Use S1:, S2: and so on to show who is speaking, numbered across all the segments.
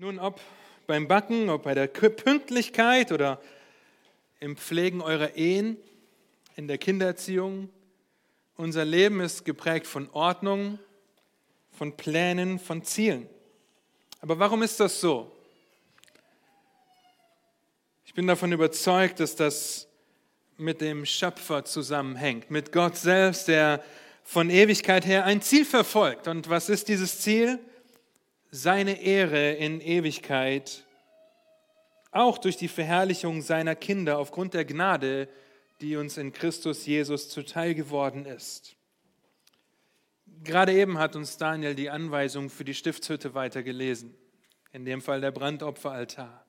S1: Nun, ob beim Backen, ob bei der Pünktlichkeit oder im Pflegen eurer Ehen, in der Kindererziehung, unser Leben ist geprägt von Ordnung, von Plänen, von Zielen. Aber warum ist das so? Ich bin davon überzeugt, dass das mit dem Schöpfer zusammenhängt, mit Gott selbst, der von Ewigkeit her ein Ziel verfolgt. Und was ist dieses Ziel? Seine Ehre in Ewigkeit, auch durch die Verherrlichung seiner Kinder aufgrund der Gnade, die uns in Christus Jesus zuteil geworden ist. Gerade eben hat uns Daniel die Anweisung für die Stiftshütte weitergelesen, in dem Fall der Brandopferaltar.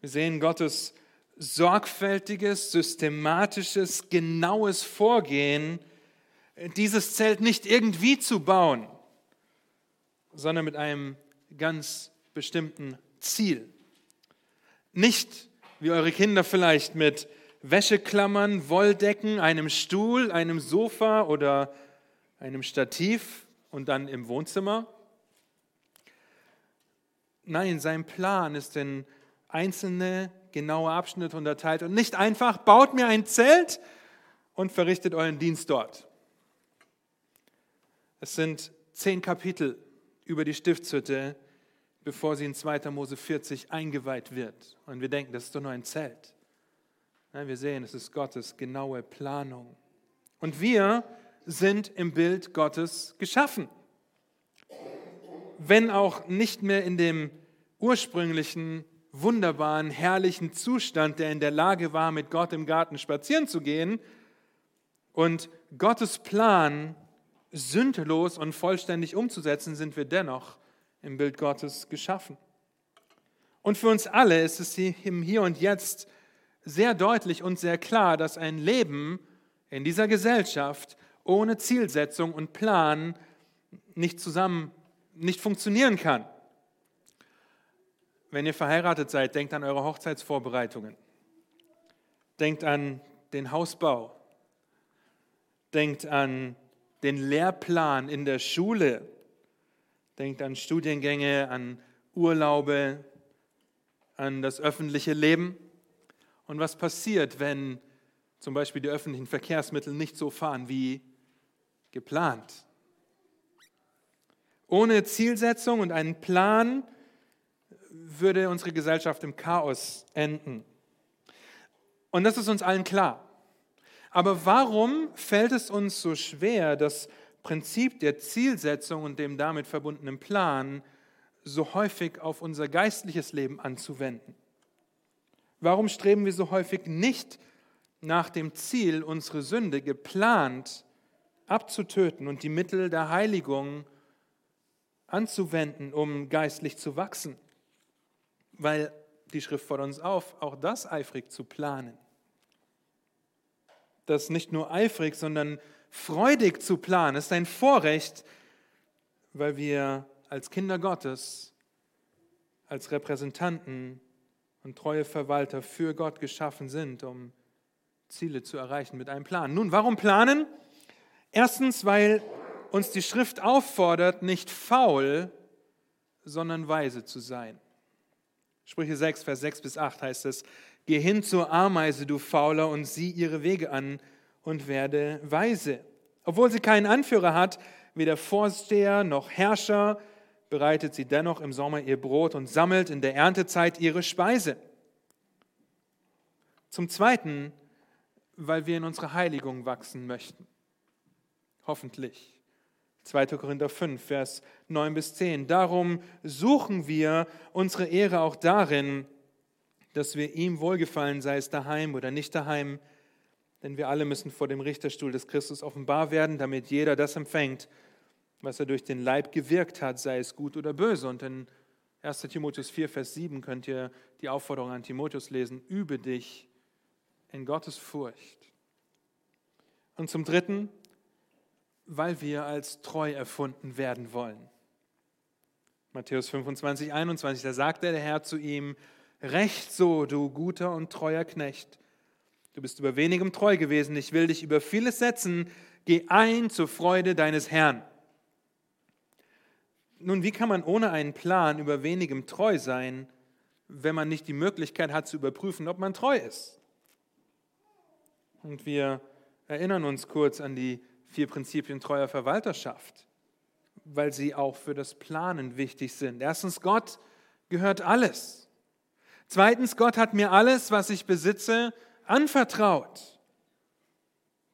S1: Wir sehen Gottes sorgfältiges, systematisches, genaues Vorgehen, dieses Zelt nicht irgendwie zu bauen, sondern mit einem ganz bestimmten Ziel. Nicht wie eure Kinder vielleicht mit Wäscheklammern, Wolldecken, einem Stuhl, einem Sofa oder einem Stativ und dann im Wohnzimmer. Nein, sein Plan ist in einzelne genaue Abschnitte unterteilt und nicht einfach, baut mir ein Zelt und verrichtet euren Dienst dort. Es sind zehn Kapitel über die Stiftshütte, bevor sie in 2. Mose 40 eingeweiht wird. Und wir denken, das ist doch nur ein Zelt. Nein, wir sehen, es ist Gottes genaue Planung. Und wir sind im Bild Gottes geschaffen. Wenn auch nicht mehr in dem ursprünglichen, wunderbaren, herrlichen Zustand, der in der Lage war, mit Gott im Garten spazieren zu gehen. Und Gottes Plan sündlos und vollständig umzusetzen, sind wir dennoch im Bild Gottes geschaffen. Und für uns alle ist es im Hier und Jetzt sehr deutlich und sehr klar, dass ein Leben in dieser Gesellschaft ohne Zielsetzung und Plan nicht zusammen, nicht funktionieren kann. Wenn ihr verheiratet seid, denkt an eure Hochzeitsvorbereitungen. Denkt an den Hausbau. Denkt an den Lehrplan in der Schule. Denkt an Studiengänge, an Urlaube, an das öffentliche Leben. Und was passiert, wenn zum Beispiel die öffentlichen Verkehrsmittel nicht so fahren wie geplant? Ohne Zielsetzung und einen Plan würde unsere Gesellschaft im Chaos enden. Und das ist uns allen klar. Aber warum fällt es uns so schwer, das Prinzip der Zielsetzung und dem damit verbundenen Plan so häufig auf unser geistliches Leben anzuwenden? Warum streben wir so häufig nicht nach dem Ziel, unsere Sünde geplant abzutöten und die Mittel der Heiligung anzuwenden, um geistlich zu wachsen? Weil die Schrift fordert uns auf, auch das eifrig zu planen das nicht nur eifrig, sondern freudig zu planen. Es ist ein Vorrecht, weil wir als Kinder Gottes, als Repräsentanten und treue Verwalter für Gott geschaffen sind, um Ziele zu erreichen mit einem Plan. Nun, warum planen? Erstens, weil uns die Schrift auffordert, nicht faul, sondern weise zu sein. Sprüche 6, Vers 6 bis 8 heißt es, Geh hin zur Ameise, du Fauler, und sieh ihre Wege an und werde weise. Obwohl sie keinen Anführer hat, weder Vorsteher noch Herrscher, bereitet sie dennoch im Sommer ihr Brot und sammelt in der Erntezeit ihre Speise. Zum Zweiten, weil wir in unsere Heiligung wachsen möchten. Hoffentlich. 2. Korinther 5, Vers 9 bis 10. Darum suchen wir unsere Ehre auch darin, dass wir ihm wohlgefallen, sei es daheim oder nicht daheim, denn wir alle müssen vor dem Richterstuhl des Christus offenbar werden, damit jeder das empfängt, was er durch den Leib gewirkt hat, sei es gut oder böse. Und in 1 Timotheus 4, Vers 7 könnt ihr die Aufforderung an Timotheus lesen, übe dich in Gottes Furcht. Und zum Dritten, weil wir als treu erfunden werden wollen. Matthäus 25, 21, da sagte der Herr zu ihm, Recht so, du guter und treuer Knecht. Du bist über wenigem treu gewesen, ich will dich über vieles setzen. Geh ein zur Freude deines Herrn. Nun, wie kann man ohne einen Plan über wenigem treu sein, wenn man nicht die Möglichkeit hat zu überprüfen, ob man treu ist? Und wir erinnern uns kurz an die vier Prinzipien treuer Verwalterschaft, weil sie auch für das Planen wichtig sind. Erstens, Gott gehört alles. Zweitens, Gott hat mir alles, was ich besitze, anvertraut.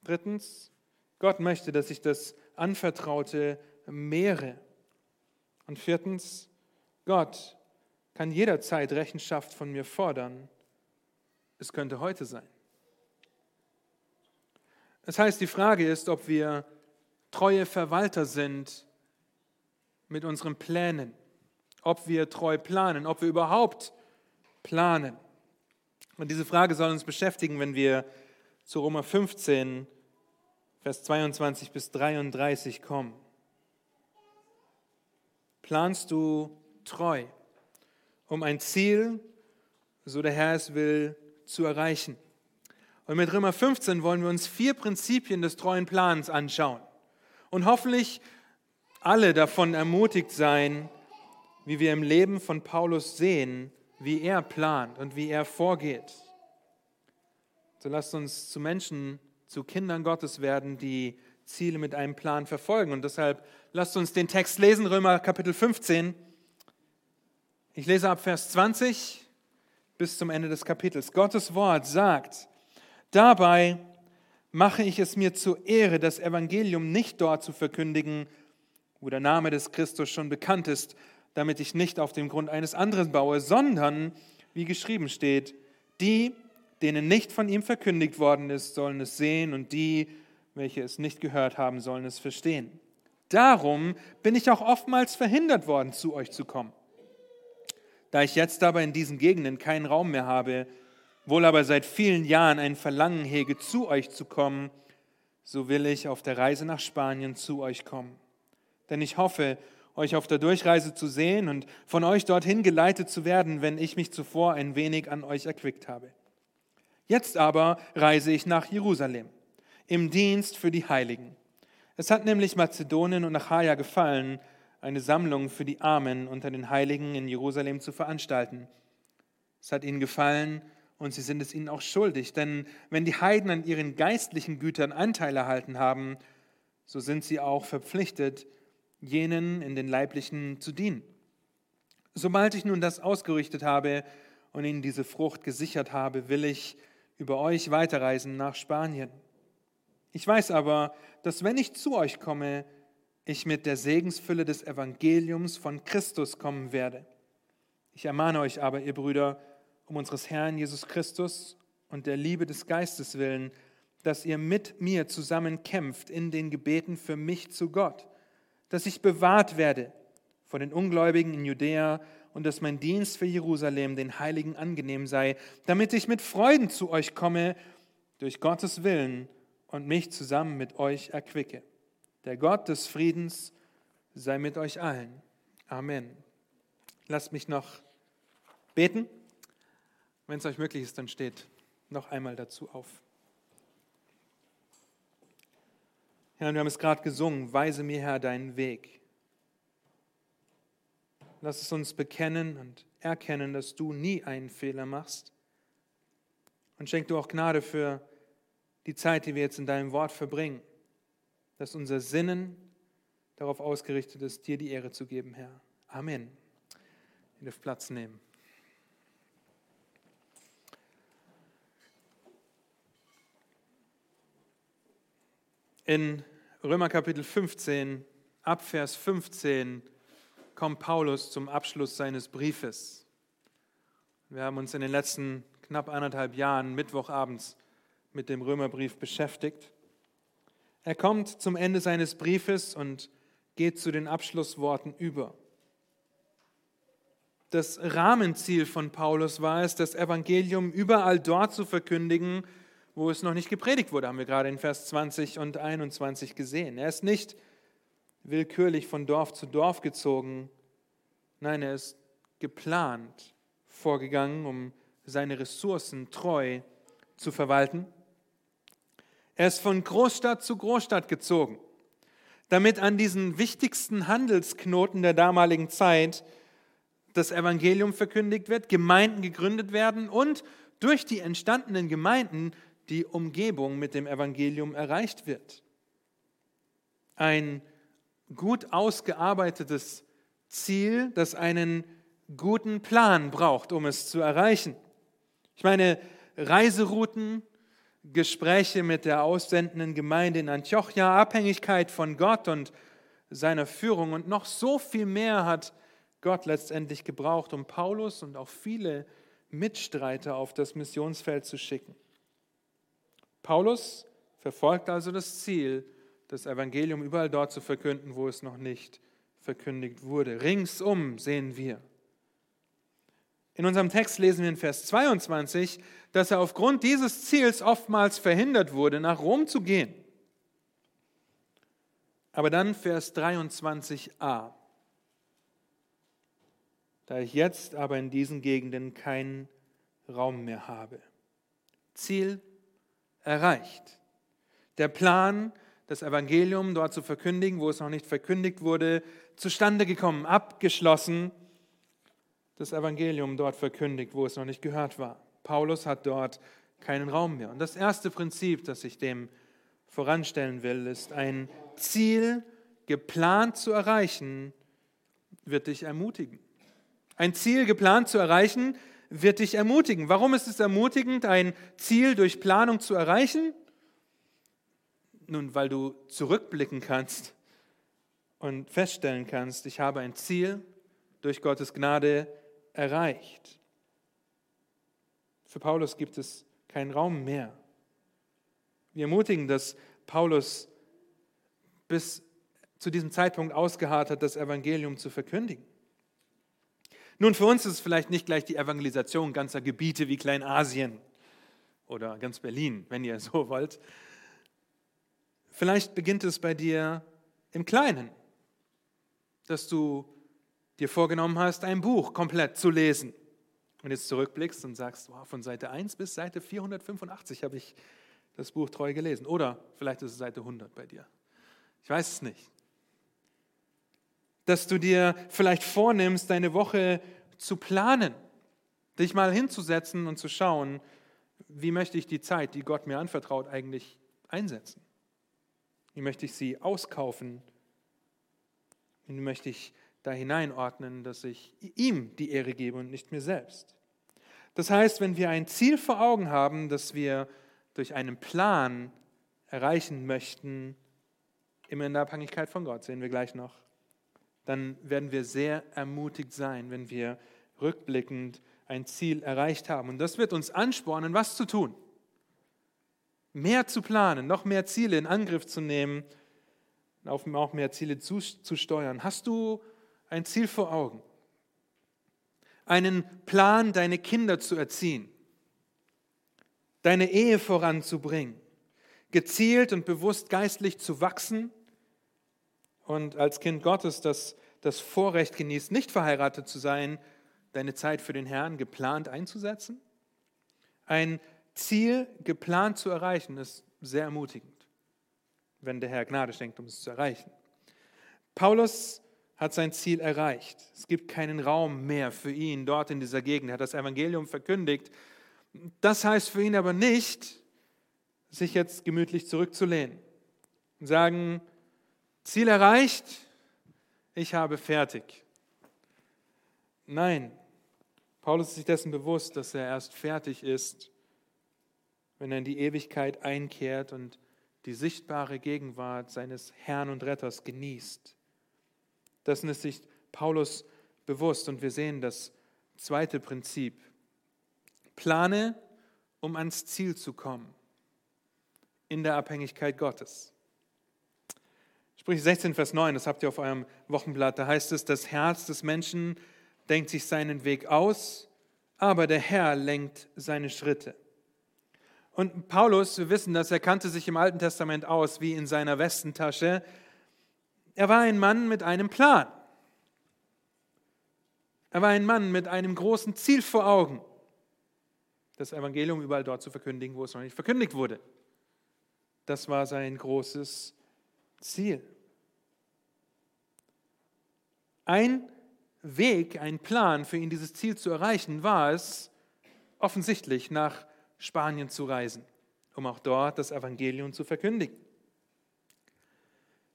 S1: Drittens, Gott möchte, dass ich das Anvertraute mehre. Und viertens, Gott kann jederzeit Rechenschaft von mir fordern. Es könnte heute sein. Das heißt, die Frage ist, ob wir treue Verwalter sind mit unseren Plänen, ob wir treu planen, ob wir überhaupt planen. Und diese Frage soll uns beschäftigen, wenn wir zu Römer 15, Vers 22 bis 33 kommen. Planst du treu, um ein Ziel, so der Herr es will, zu erreichen? Und mit Römer 15 wollen wir uns vier Prinzipien des treuen Plans anschauen und hoffentlich alle davon ermutigt sein, wie wir im Leben von Paulus sehen, wie er plant und wie er vorgeht. So lasst uns zu Menschen, zu Kindern Gottes werden, die Ziele mit einem Plan verfolgen. Und deshalb lasst uns den Text lesen, Römer Kapitel 15. Ich lese ab Vers 20 bis zum Ende des Kapitels. Gottes Wort sagt, Dabei mache ich es mir zur Ehre, das Evangelium nicht dort zu verkündigen, wo der Name des Christus schon bekannt ist, damit ich nicht auf dem Grund eines anderen baue, sondern, wie geschrieben steht, die, denen nicht von ihm verkündigt worden ist, sollen es sehen und die, welche es nicht gehört haben, sollen es verstehen. Darum bin ich auch oftmals verhindert worden, zu euch zu kommen. Da ich jetzt aber in diesen Gegenden keinen Raum mehr habe, wohl aber seit vielen Jahren ein Verlangen hege, zu euch zu kommen, so will ich auf der Reise nach Spanien zu euch kommen. Denn ich hoffe, euch auf der Durchreise zu sehen und von euch dorthin geleitet zu werden, wenn ich mich zuvor ein wenig an euch erquickt habe. Jetzt aber reise ich nach Jerusalem, im Dienst für die Heiligen. Es hat nämlich Mazedonien und Achaia gefallen, eine Sammlung für die Armen unter den Heiligen in Jerusalem zu veranstalten. Es hat ihnen gefallen, und sie sind es ihnen auch schuldig. Denn wenn die Heiden an ihren geistlichen Gütern Anteil erhalten haben, so sind sie auch verpflichtet, jenen in den leiblichen zu dienen. Sobald ich nun das ausgerichtet habe und ihnen diese Frucht gesichert habe, will ich über euch weiterreisen nach Spanien. Ich weiß aber, dass wenn ich zu euch komme, ich mit der Segensfülle des Evangeliums von Christus kommen werde. Ich ermahne euch aber, ihr Brüder, um unseres Herrn Jesus Christus und der Liebe des Geistes willen, dass ihr mit mir zusammen kämpft in den Gebeten für mich zu Gott, dass ich bewahrt werde von den Ungläubigen in Judäa und dass mein Dienst für Jerusalem den Heiligen angenehm sei, damit ich mit Freuden zu euch komme durch Gottes Willen und mich zusammen mit euch erquicke. Der Gott des Friedens sei mit euch allen. Amen. Lasst mich noch beten. Wenn es euch möglich ist, dann steht noch einmal dazu auf. Herr, wir haben es gerade gesungen, weise mir, Herr, deinen Weg. Lass es uns bekennen und erkennen, dass du nie einen Fehler machst. Und schenk du auch Gnade für die Zeit, die wir jetzt in deinem Wort verbringen, dass unser Sinnen darauf ausgerichtet ist, dir die Ehre zu geben, Herr. Amen. Ihr dürft Platz nehmen. In Römer Kapitel 15, ab Vers 15, kommt Paulus zum Abschluss seines Briefes. Wir haben uns in den letzten knapp anderthalb Jahren Mittwochabends mit dem Römerbrief beschäftigt. Er kommt zum Ende seines Briefes und geht zu den Abschlussworten über. Das Rahmenziel von Paulus war es, das Evangelium überall dort zu verkündigen, wo es noch nicht gepredigt wurde, haben wir gerade in Vers 20 und 21 gesehen. Er ist nicht willkürlich von Dorf zu Dorf gezogen, nein, er ist geplant vorgegangen, um seine Ressourcen treu zu verwalten. Er ist von Großstadt zu Großstadt gezogen. damit an diesen wichtigsten Handelsknoten der damaligen Zeit das Evangelium verkündigt wird, Gemeinden gegründet werden und durch die entstandenen Gemeinden die Umgebung mit dem Evangelium erreicht wird. Ein gut ausgearbeitetes Ziel, das einen guten Plan braucht, um es zu erreichen. Ich meine, Reiserouten, Gespräche mit der aussendenden Gemeinde in Antiochia, Abhängigkeit von Gott und seiner Führung und noch so viel mehr hat Gott letztendlich gebraucht, um Paulus und auch viele Mitstreiter auf das Missionsfeld zu schicken. Paulus verfolgt also das Ziel, das Evangelium überall dort zu verkünden, wo es noch nicht verkündigt wurde. Ringsum sehen wir. In unserem Text lesen wir in Vers 22, dass er aufgrund dieses Ziels oftmals verhindert wurde, nach Rom zu gehen. Aber dann Vers 23a. Da ich jetzt aber in diesen Gegenden keinen Raum mehr habe. Ziel erreicht. Der Plan, das Evangelium dort zu verkündigen, wo es noch nicht verkündigt wurde, zustande gekommen, abgeschlossen. Das Evangelium dort verkündigt, wo es noch nicht gehört war. Paulus hat dort keinen Raum mehr. Und das erste Prinzip, das ich dem voranstellen will, ist ein Ziel geplant zu erreichen, wird dich ermutigen. Ein Ziel geplant zu erreichen, wird dich ermutigen. Warum ist es ermutigend, ein Ziel durch Planung zu erreichen? Nun, weil du zurückblicken kannst und feststellen kannst, ich habe ein Ziel durch Gottes Gnade erreicht. Für Paulus gibt es keinen Raum mehr. Wir ermutigen, dass Paulus bis zu diesem Zeitpunkt ausgeharrt hat, das Evangelium zu verkündigen. Nun, für uns ist es vielleicht nicht gleich die Evangelisation ganzer Gebiete wie Kleinasien oder ganz Berlin, wenn ihr so wollt. Vielleicht beginnt es bei dir im Kleinen, dass du dir vorgenommen hast, ein Buch komplett zu lesen und jetzt zurückblickst und sagst, wow, von Seite 1 bis Seite 485 habe ich das Buch treu gelesen. Oder vielleicht ist es Seite 100 bei dir. Ich weiß es nicht. Dass du dir vielleicht vornimmst, deine Woche zu planen, dich mal hinzusetzen und zu schauen, wie möchte ich die Zeit, die Gott mir anvertraut, eigentlich einsetzen? Wie möchte ich sie auskaufen? Wie möchte ich da hineinordnen, dass ich ihm die Ehre gebe und nicht mir selbst. Das heißt, wenn wir ein Ziel vor Augen haben, das wir durch einen Plan erreichen möchten, immer in der Abhängigkeit von Gott, sehen wir gleich noch, dann werden wir sehr ermutigt sein, wenn wir rückblickend ein Ziel erreicht haben. Und das wird uns anspornen, was zu tun. Mehr zu planen, noch mehr Ziele in Angriff zu nehmen, auf auch mehr Ziele zu, zu steuern. Hast du ein Ziel vor Augen, einen Plan, deine Kinder zu erziehen, deine Ehe voranzubringen, gezielt und bewusst geistlich zu wachsen und als Kind Gottes das, das Vorrecht genießt, nicht verheiratet zu sein, deine Zeit für den Herrn geplant einzusetzen? Ein Ziel geplant zu erreichen ist sehr ermutigend, wenn der Herr Gnade schenkt, um es zu erreichen. Paulus hat sein Ziel erreicht. Es gibt keinen Raum mehr für ihn dort in dieser Gegend. Er hat das Evangelium verkündigt. Das heißt für ihn aber nicht, sich jetzt gemütlich zurückzulehnen und sagen, Ziel erreicht, ich habe fertig. Nein, Paulus ist sich dessen bewusst, dass er erst fertig ist, wenn er in die Ewigkeit einkehrt und die sichtbare Gegenwart seines Herrn und Retters genießt. Dessen ist sich Paulus bewusst und wir sehen das zweite Prinzip. Plane, um ans Ziel zu kommen, in der Abhängigkeit Gottes. Sprich 16, Vers 9, das habt ihr auf eurem Wochenblatt, da heißt es, das Herz des Menschen denkt sich seinen Weg aus, aber der Herr lenkt seine Schritte. Und Paulus, wir wissen das, er kannte sich im Alten Testament aus wie in seiner Westentasche. Er war ein Mann mit einem Plan. Er war ein Mann mit einem großen Ziel vor Augen, das Evangelium überall dort zu verkündigen, wo es noch nicht verkündigt wurde. Das war sein großes Ziel. Ein Weg, ein Plan für ihn, dieses Ziel zu erreichen, war es, offensichtlich nach Spanien zu reisen, um auch dort das Evangelium zu verkündigen.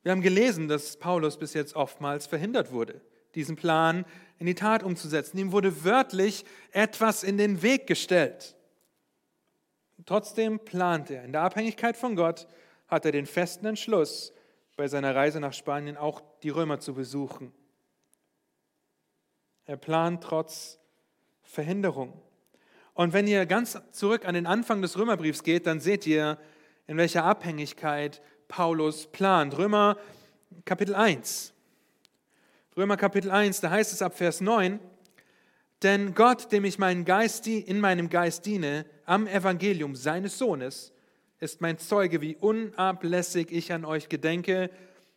S1: Wir haben gelesen, dass Paulus bis jetzt oftmals verhindert wurde, diesen Plan in die Tat umzusetzen. Ihm wurde wörtlich etwas in den Weg gestellt. Trotzdem plant er. In der Abhängigkeit von Gott hat er den festen Entschluss, bei seiner Reise nach Spanien auch die Römer zu besuchen. Er plant trotz Verhinderung. Und wenn ihr ganz zurück an den Anfang des Römerbriefs geht, dann seht ihr, in welcher Abhängigkeit Paulus plant. Römer Kapitel 1. Römer Kapitel 1, da heißt es ab Vers 9, denn Gott, dem ich meinen Geist, in meinem Geist diene, am Evangelium seines Sohnes, ist mein Zeuge, wie unablässig ich an euch gedenke,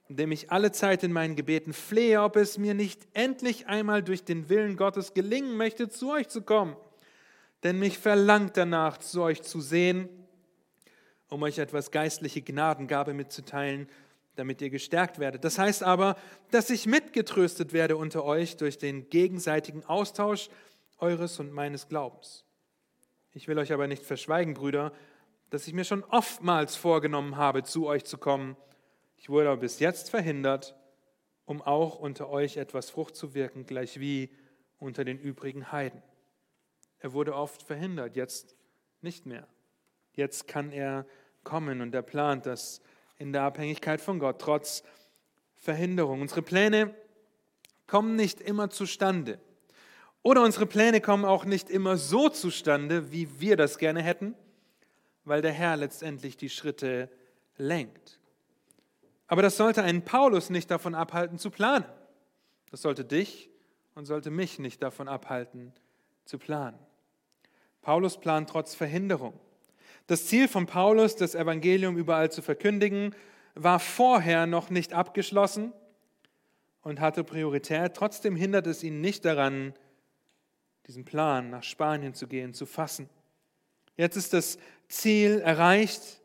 S1: indem ich alle Zeit in meinen Gebeten flehe, ob es mir nicht endlich einmal durch den Willen Gottes gelingen möchte, zu euch zu kommen. Denn mich verlangt danach, zu euch zu sehen, um euch etwas geistliche Gnadengabe mitzuteilen, damit ihr gestärkt werdet. Das heißt aber, dass ich mitgetröstet werde unter euch durch den gegenseitigen Austausch eures und meines Glaubens. Ich will euch aber nicht verschweigen, Brüder, dass ich mir schon oftmals vorgenommen habe, zu euch zu kommen. Ich wurde aber bis jetzt verhindert, um auch unter euch etwas Frucht zu wirken, gleich wie unter den übrigen Heiden. Er wurde oft verhindert, jetzt nicht mehr. Jetzt kann er kommen und er plant das in der Abhängigkeit von Gott, trotz Verhinderung. Unsere Pläne kommen nicht immer zustande. Oder unsere Pläne kommen auch nicht immer so zustande, wie wir das gerne hätten weil der Herr letztendlich die Schritte lenkt. Aber das sollte einen Paulus nicht davon abhalten zu planen. Das sollte dich und sollte mich nicht davon abhalten zu planen. Paulus plant trotz Verhinderung. Das Ziel von Paulus, das Evangelium überall zu verkündigen, war vorher noch nicht abgeschlossen und hatte Priorität. Trotzdem hindert es ihn nicht daran, diesen Plan nach Spanien zu gehen, zu fassen. Jetzt ist das Ziel erreicht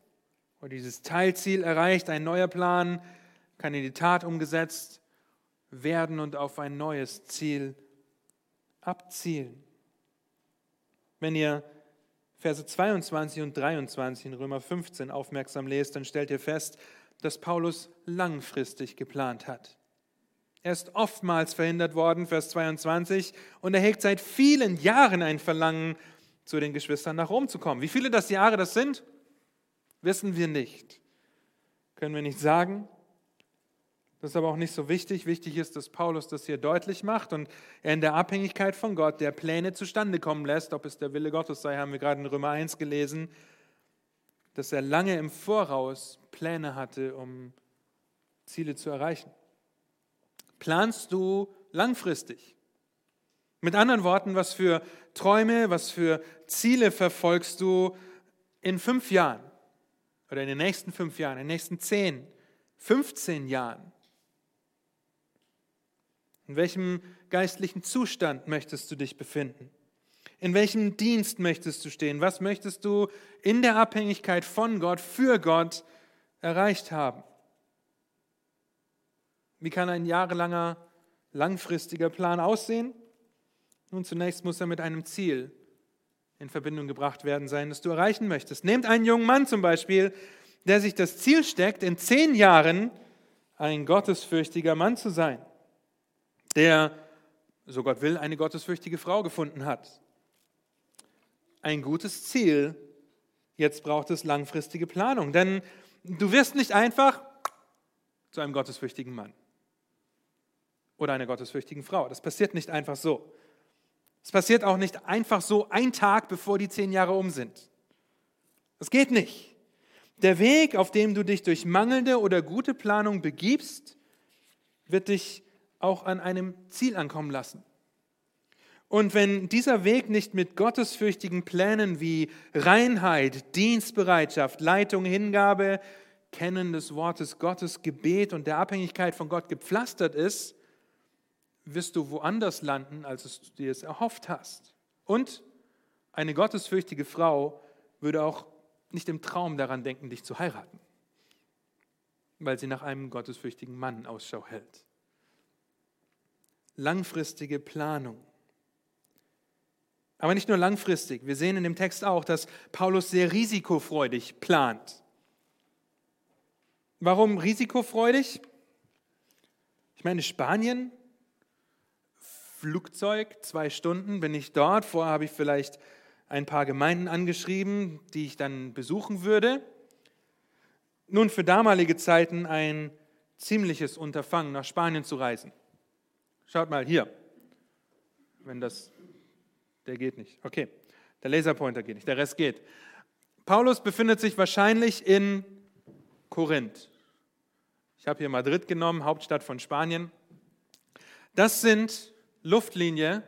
S1: oder dieses Teilziel erreicht, ein neuer Plan kann in die Tat umgesetzt werden und auf ein neues Ziel abzielen. Wenn ihr Verse 22 und 23 in Römer 15 aufmerksam lest, dann stellt ihr fest, dass Paulus langfristig geplant hat. Er ist oftmals verhindert worden, Vers 22, und er hegt seit vielen Jahren ein Verlangen zu den Geschwistern nach Rom zu kommen. Wie viele das Jahre das sind, wissen wir nicht. Können wir nicht sagen. Das ist aber auch nicht so wichtig. Wichtig ist, dass Paulus das hier deutlich macht und er in der Abhängigkeit von Gott der Pläne zustande kommen lässt. Ob es der Wille Gottes sei, haben wir gerade in Römer 1 gelesen, dass er lange im Voraus Pläne hatte, um Ziele zu erreichen. Planst du langfristig? Mit anderen Worten, was für Träume, was für Ziele verfolgst du in fünf Jahren oder in den nächsten fünf Jahren, in den nächsten zehn, 15 Jahren? In welchem geistlichen Zustand möchtest du dich befinden? In welchem Dienst möchtest du stehen? Was möchtest du in der Abhängigkeit von Gott, für Gott erreicht haben? Wie kann ein jahrelanger, langfristiger Plan aussehen? Nun, zunächst muss er mit einem Ziel in Verbindung gebracht werden sein, das du erreichen möchtest. Nehmt einen jungen Mann zum Beispiel, der sich das Ziel steckt, in zehn Jahren ein gottesfürchtiger Mann zu sein, der, so Gott will, eine gottesfürchtige Frau gefunden hat. Ein gutes Ziel, jetzt braucht es langfristige Planung, denn du wirst nicht einfach zu einem gottesfürchtigen Mann oder einer gottesfürchtigen Frau. Das passiert nicht einfach so. Es passiert auch nicht einfach so ein Tag, bevor die zehn Jahre um sind. Das geht nicht. Der Weg, auf dem du dich durch mangelnde oder gute Planung begibst, wird dich auch an einem Ziel ankommen lassen. Und wenn dieser Weg nicht mit gottesfürchtigen Plänen wie Reinheit, Dienstbereitschaft, Leitung, Hingabe, Kennen des Wortes Gottes, Gebet und der Abhängigkeit von Gott gepflastert ist, wirst du woanders landen, als du dir es erhofft hast. Und eine gottesfürchtige Frau würde auch nicht im Traum daran denken, dich zu heiraten, weil sie nach einem gottesfürchtigen Mann Ausschau hält. langfristige Planung. Aber nicht nur langfristig. Wir sehen in dem Text auch, dass Paulus sehr risikofreudig plant. Warum risikofreudig? Ich meine, Spanien, Flugzeug, zwei Stunden bin ich dort. Vorher habe ich vielleicht ein paar Gemeinden angeschrieben, die ich dann besuchen würde. Nun, für damalige Zeiten ein ziemliches Unterfangen, nach Spanien zu reisen. Schaut mal hier, wenn das, der geht nicht. Okay, der Laserpointer geht nicht, der Rest geht. Paulus befindet sich wahrscheinlich in Korinth. Ich habe hier Madrid genommen, Hauptstadt von Spanien. Das sind Luftlinie,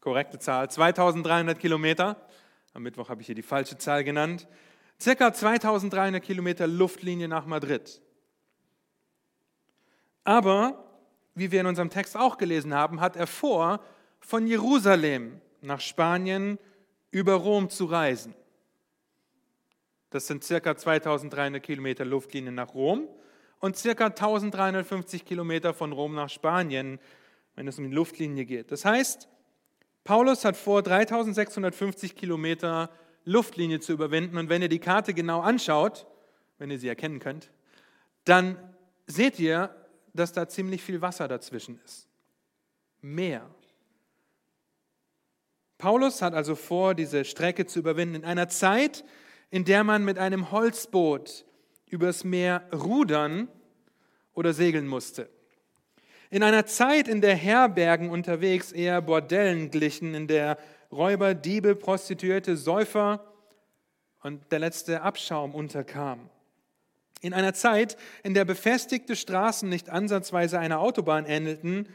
S1: korrekte Zahl, 2300 Kilometer. Am Mittwoch habe ich hier die falsche Zahl genannt. Circa 2300 Kilometer Luftlinie nach Madrid. Aber, wie wir in unserem Text auch gelesen haben, hat er vor, von Jerusalem nach Spanien über Rom zu reisen. Das sind circa 2300 Kilometer Luftlinie nach Rom und circa 1350 Kilometer von Rom nach Spanien, wenn es um die Luftlinie geht. Das heißt, Paulus hat vor, 3650 Kilometer Luftlinie zu überwinden. Und wenn ihr die Karte genau anschaut, wenn ihr sie erkennen könnt, dann seht ihr, dass da ziemlich viel Wasser dazwischen ist. Meer. Paulus hat also vor, diese Strecke zu überwinden in einer Zeit, in der man mit einem Holzboot übers Meer rudern oder segeln musste. In einer Zeit, in der Herbergen unterwegs eher Bordellen glichen, in der Räuber, Diebe, Prostituierte, Säufer und der letzte Abschaum unterkam. In einer Zeit, in der befestigte Straßen nicht ansatzweise einer Autobahn ähnelten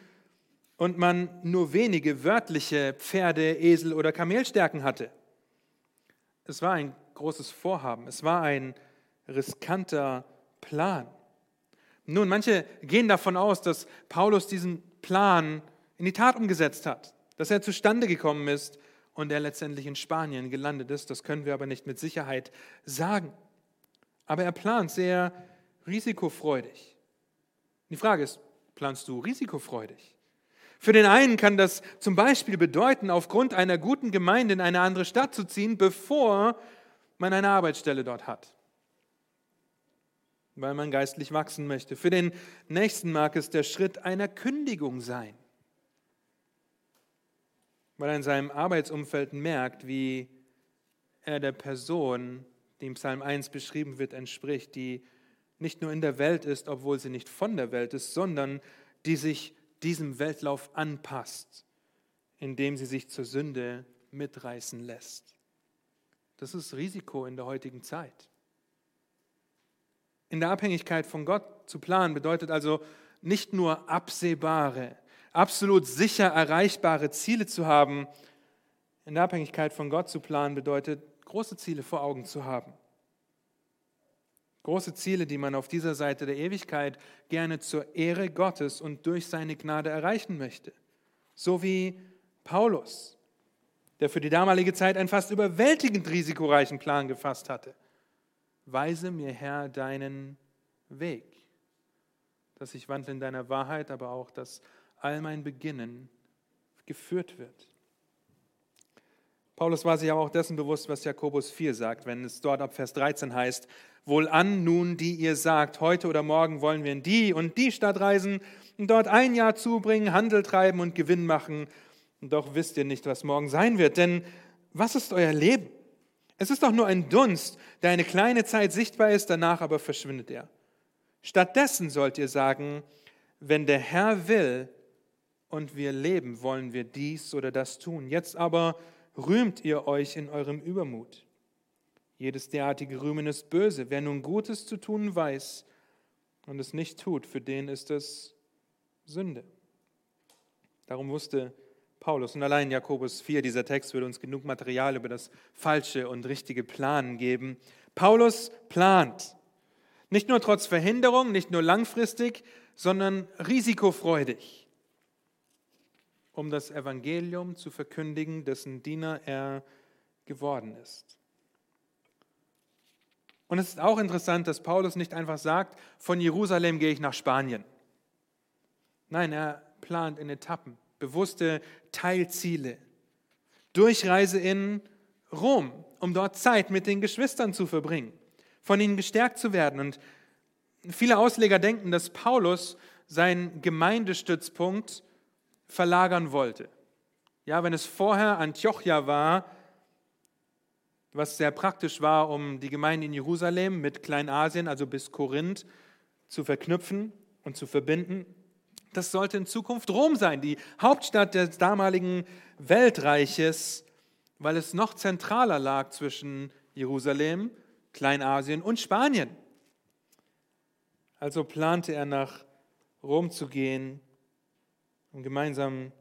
S1: und man nur wenige wörtliche Pferde, Esel oder Kamelstärken hatte. Es war ein großes Vorhaben, es war ein riskanter Plan. Nun, manche gehen davon aus, dass Paulus diesen Plan in die Tat umgesetzt hat, dass er zustande gekommen ist und er letztendlich in Spanien gelandet ist. Das können wir aber nicht mit Sicherheit sagen. Aber er plant sehr risikofreudig. Die Frage ist, planst du risikofreudig? Für den einen kann das zum Beispiel bedeuten, aufgrund einer guten Gemeinde in eine andere Stadt zu ziehen, bevor man eine Arbeitsstelle dort hat weil man geistlich wachsen möchte. Für den nächsten mag es der Schritt einer Kündigung sein, weil er in seinem Arbeitsumfeld merkt, wie er der Person, die im Psalm 1 beschrieben wird, entspricht, die nicht nur in der Welt ist, obwohl sie nicht von der Welt ist, sondern die sich diesem Weltlauf anpasst, indem sie sich zur Sünde mitreißen lässt. Das ist Risiko in der heutigen Zeit. In der Abhängigkeit von Gott zu planen bedeutet also nicht nur absehbare, absolut sicher erreichbare Ziele zu haben. In der Abhängigkeit von Gott zu planen bedeutet, große Ziele vor Augen zu haben. Große Ziele, die man auf dieser Seite der Ewigkeit gerne zur Ehre Gottes und durch seine Gnade erreichen möchte. So wie Paulus, der für die damalige Zeit einen fast überwältigend risikoreichen Plan gefasst hatte. Weise mir, Herr, deinen Weg, dass ich wandle in deiner Wahrheit, aber auch, dass all mein Beginnen geführt wird. Paulus war sich aber auch dessen bewusst, was Jakobus 4 sagt, wenn es dort ab Vers 13 heißt, Wohlan nun, die ihr sagt, heute oder morgen wollen wir in die und die Stadt reisen und dort ein Jahr zubringen, Handel treiben und Gewinn machen. Doch wisst ihr nicht, was morgen sein wird. Denn was ist euer Leben? Es ist doch nur ein Dunst, der eine kleine Zeit sichtbar ist, danach aber verschwindet er. Stattdessen sollt ihr sagen, wenn der Herr will und wir leben, wollen wir dies oder das tun. Jetzt aber rühmt ihr euch in eurem Übermut. Jedes derartige Rühmen ist böse. Wer nun Gutes zu tun weiß und es nicht tut, für den ist es Sünde. Darum wusste Paulus. Und allein Jakobus 4, dieser Text würde uns genug Material über das falsche und richtige Planen geben. Paulus plant. Nicht nur trotz Verhinderung, nicht nur langfristig, sondern risikofreudig, um das Evangelium zu verkündigen, dessen Diener er geworden ist. Und es ist auch interessant, dass Paulus nicht einfach sagt, von Jerusalem gehe ich nach Spanien. Nein, er plant in Etappen, bewusste Teilziele. Durchreise in Rom, um dort Zeit mit den Geschwistern zu verbringen, von ihnen gestärkt zu werden. Und viele Ausleger denken, dass Paulus seinen Gemeindestützpunkt verlagern wollte. Ja, wenn es vorher Antiochia war, was sehr praktisch war, um die Gemeinde in Jerusalem mit Kleinasien, also bis Korinth, zu verknüpfen und zu verbinden. Das sollte in Zukunft Rom sein, die Hauptstadt des damaligen Weltreiches, weil es noch zentraler lag zwischen Jerusalem, Kleinasien und Spanien. Also plante er nach Rom zu gehen, um gemeinsam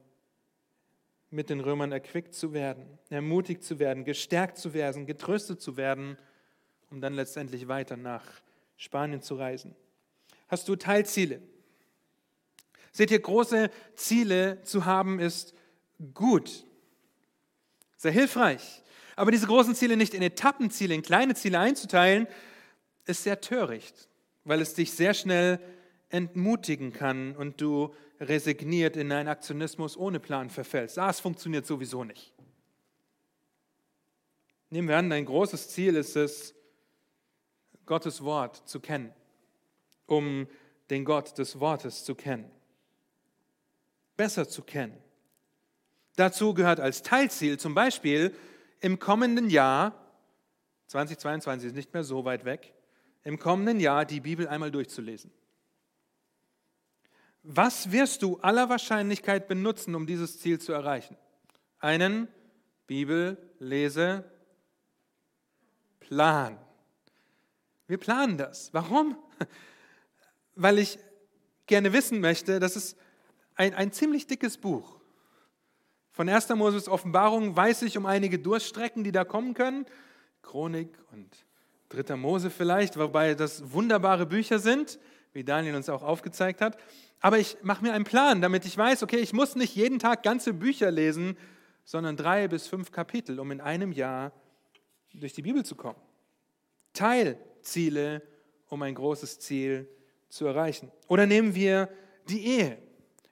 S1: mit den Römern erquickt zu werden, ermutigt zu werden, gestärkt zu werden, getröstet zu werden, um dann letztendlich weiter nach Spanien zu reisen. Hast du Teilziele? Seht ihr, große Ziele zu haben ist gut, sehr hilfreich. Aber diese großen Ziele nicht in Etappenziele, in kleine Ziele einzuteilen, ist sehr töricht, weil es dich sehr schnell entmutigen kann und du resigniert in einen Aktionismus ohne Plan verfällst. Ah, es funktioniert sowieso nicht. Nehmen wir an, dein großes Ziel ist es, Gottes Wort zu kennen, um den Gott des Wortes zu kennen, besser zu kennen. Dazu gehört als Teilziel zum Beispiel im kommenden Jahr, 2022 ist nicht mehr so weit weg, im kommenden Jahr die Bibel einmal durchzulesen. Was wirst du aller Wahrscheinlichkeit benutzen, um dieses Ziel zu erreichen? Einen Bibelleseplan. Wir planen das. Warum? Weil ich gerne wissen möchte, das ist ein, ein ziemlich dickes Buch. Von 1. Moses Offenbarung weiß ich um einige Durststrecken, die da kommen können. Chronik und 3. Mose vielleicht, wobei das wunderbare Bücher sind, wie Daniel uns auch aufgezeigt hat. Aber ich mache mir einen Plan, damit ich weiß, okay, ich muss nicht jeden Tag ganze Bücher lesen, sondern drei bis fünf Kapitel, um in einem Jahr durch die Bibel zu kommen. Teilziele, um ein großes Ziel zu erreichen. Oder nehmen wir die Ehe.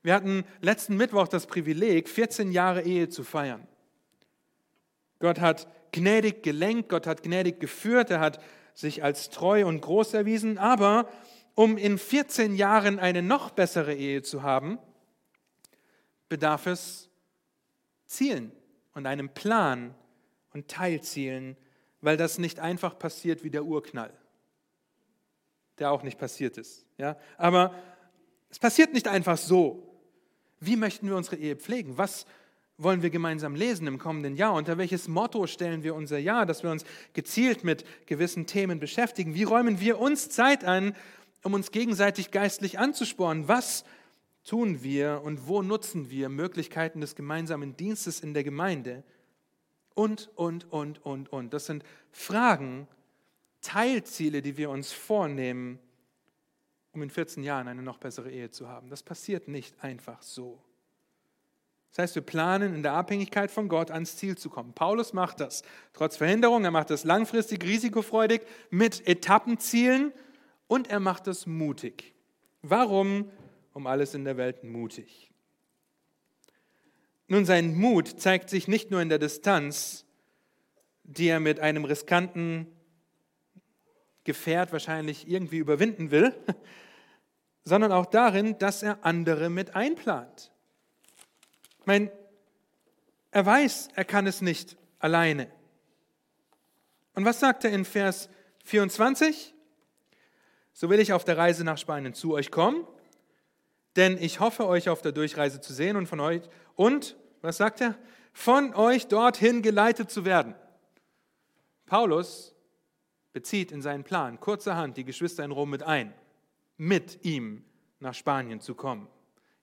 S1: Wir hatten letzten Mittwoch das Privileg, 14 Jahre Ehe zu feiern. Gott hat gnädig gelenkt, Gott hat gnädig geführt, er hat sich als treu und groß erwiesen, aber um in 14 Jahren eine noch bessere Ehe zu haben, bedarf es Zielen und einem Plan und Teilzielen, weil das nicht einfach passiert wie der Urknall, der auch nicht passiert ist. Ja? Aber es passiert nicht einfach so. Wie möchten wir unsere Ehe pflegen? Was wollen wir gemeinsam lesen im kommenden Jahr? Unter welches Motto stellen wir unser Jahr, dass wir uns gezielt mit gewissen Themen beschäftigen? Wie räumen wir uns Zeit ein, um uns gegenseitig geistlich anzuspornen. Was tun wir und wo nutzen wir Möglichkeiten des gemeinsamen Dienstes in der Gemeinde? Und, und, und, und, und. Das sind Fragen, Teilziele, die wir uns vornehmen, um in 14 Jahren eine noch bessere Ehe zu haben. Das passiert nicht einfach so. Das heißt, wir planen in der Abhängigkeit von Gott ans Ziel zu kommen. Paulus macht das trotz Verhinderung, er macht das langfristig, risikofreudig mit Etappenzielen und er macht es mutig. Warum um alles in der Welt mutig? Nun, sein Mut zeigt sich nicht nur in der Distanz, die er mit einem riskanten Gefährt wahrscheinlich irgendwie überwinden will, sondern auch darin, dass er andere mit einplant. Ich meine, er weiß, er kann es nicht alleine. Und was sagt er in Vers 24? so will ich auf der Reise nach Spanien zu euch kommen, denn ich hoffe, euch auf der Durchreise zu sehen und von euch und, was sagt er, von euch dorthin geleitet zu werden. Paulus bezieht in seinen Plan kurzerhand die Geschwister in Rom mit ein, mit ihm nach Spanien zu kommen,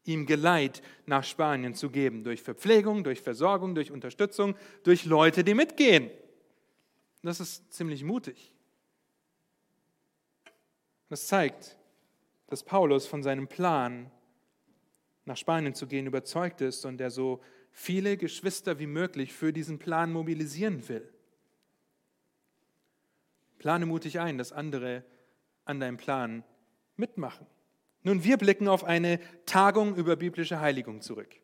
S1: ihm Geleit nach Spanien zu geben, durch Verpflegung, durch Versorgung, durch Unterstützung, durch Leute, die mitgehen. Das ist ziemlich mutig. Das zeigt, dass Paulus von seinem Plan, nach Spanien zu gehen, überzeugt ist und er so viele Geschwister wie möglich für diesen Plan mobilisieren will. Plane mutig ein, dass andere an deinem Plan mitmachen. Nun, wir blicken auf eine Tagung über biblische Heiligung zurück.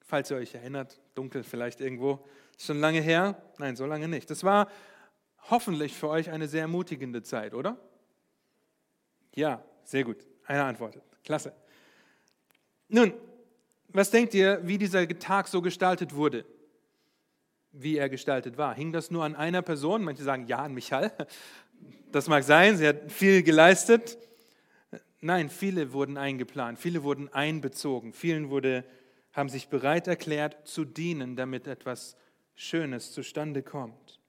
S1: Falls ihr euch erinnert, dunkel vielleicht irgendwo, schon lange her? Nein, so lange nicht. Das war hoffentlich für euch eine sehr ermutigende Zeit, oder? Ja, sehr gut. Einer antwortet. Klasse. Nun, was denkt ihr, wie dieser Tag so gestaltet wurde? Wie er gestaltet war? Hing das nur an einer Person? Manche sagen, ja, an Michael. Das mag sein, sie hat viel geleistet. Nein, viele wurden eingeplant, viele wurden einbezogen, vielen wurde, haben sich bereit erklärt zu dienen, damit etwas Schönes zustande kommt.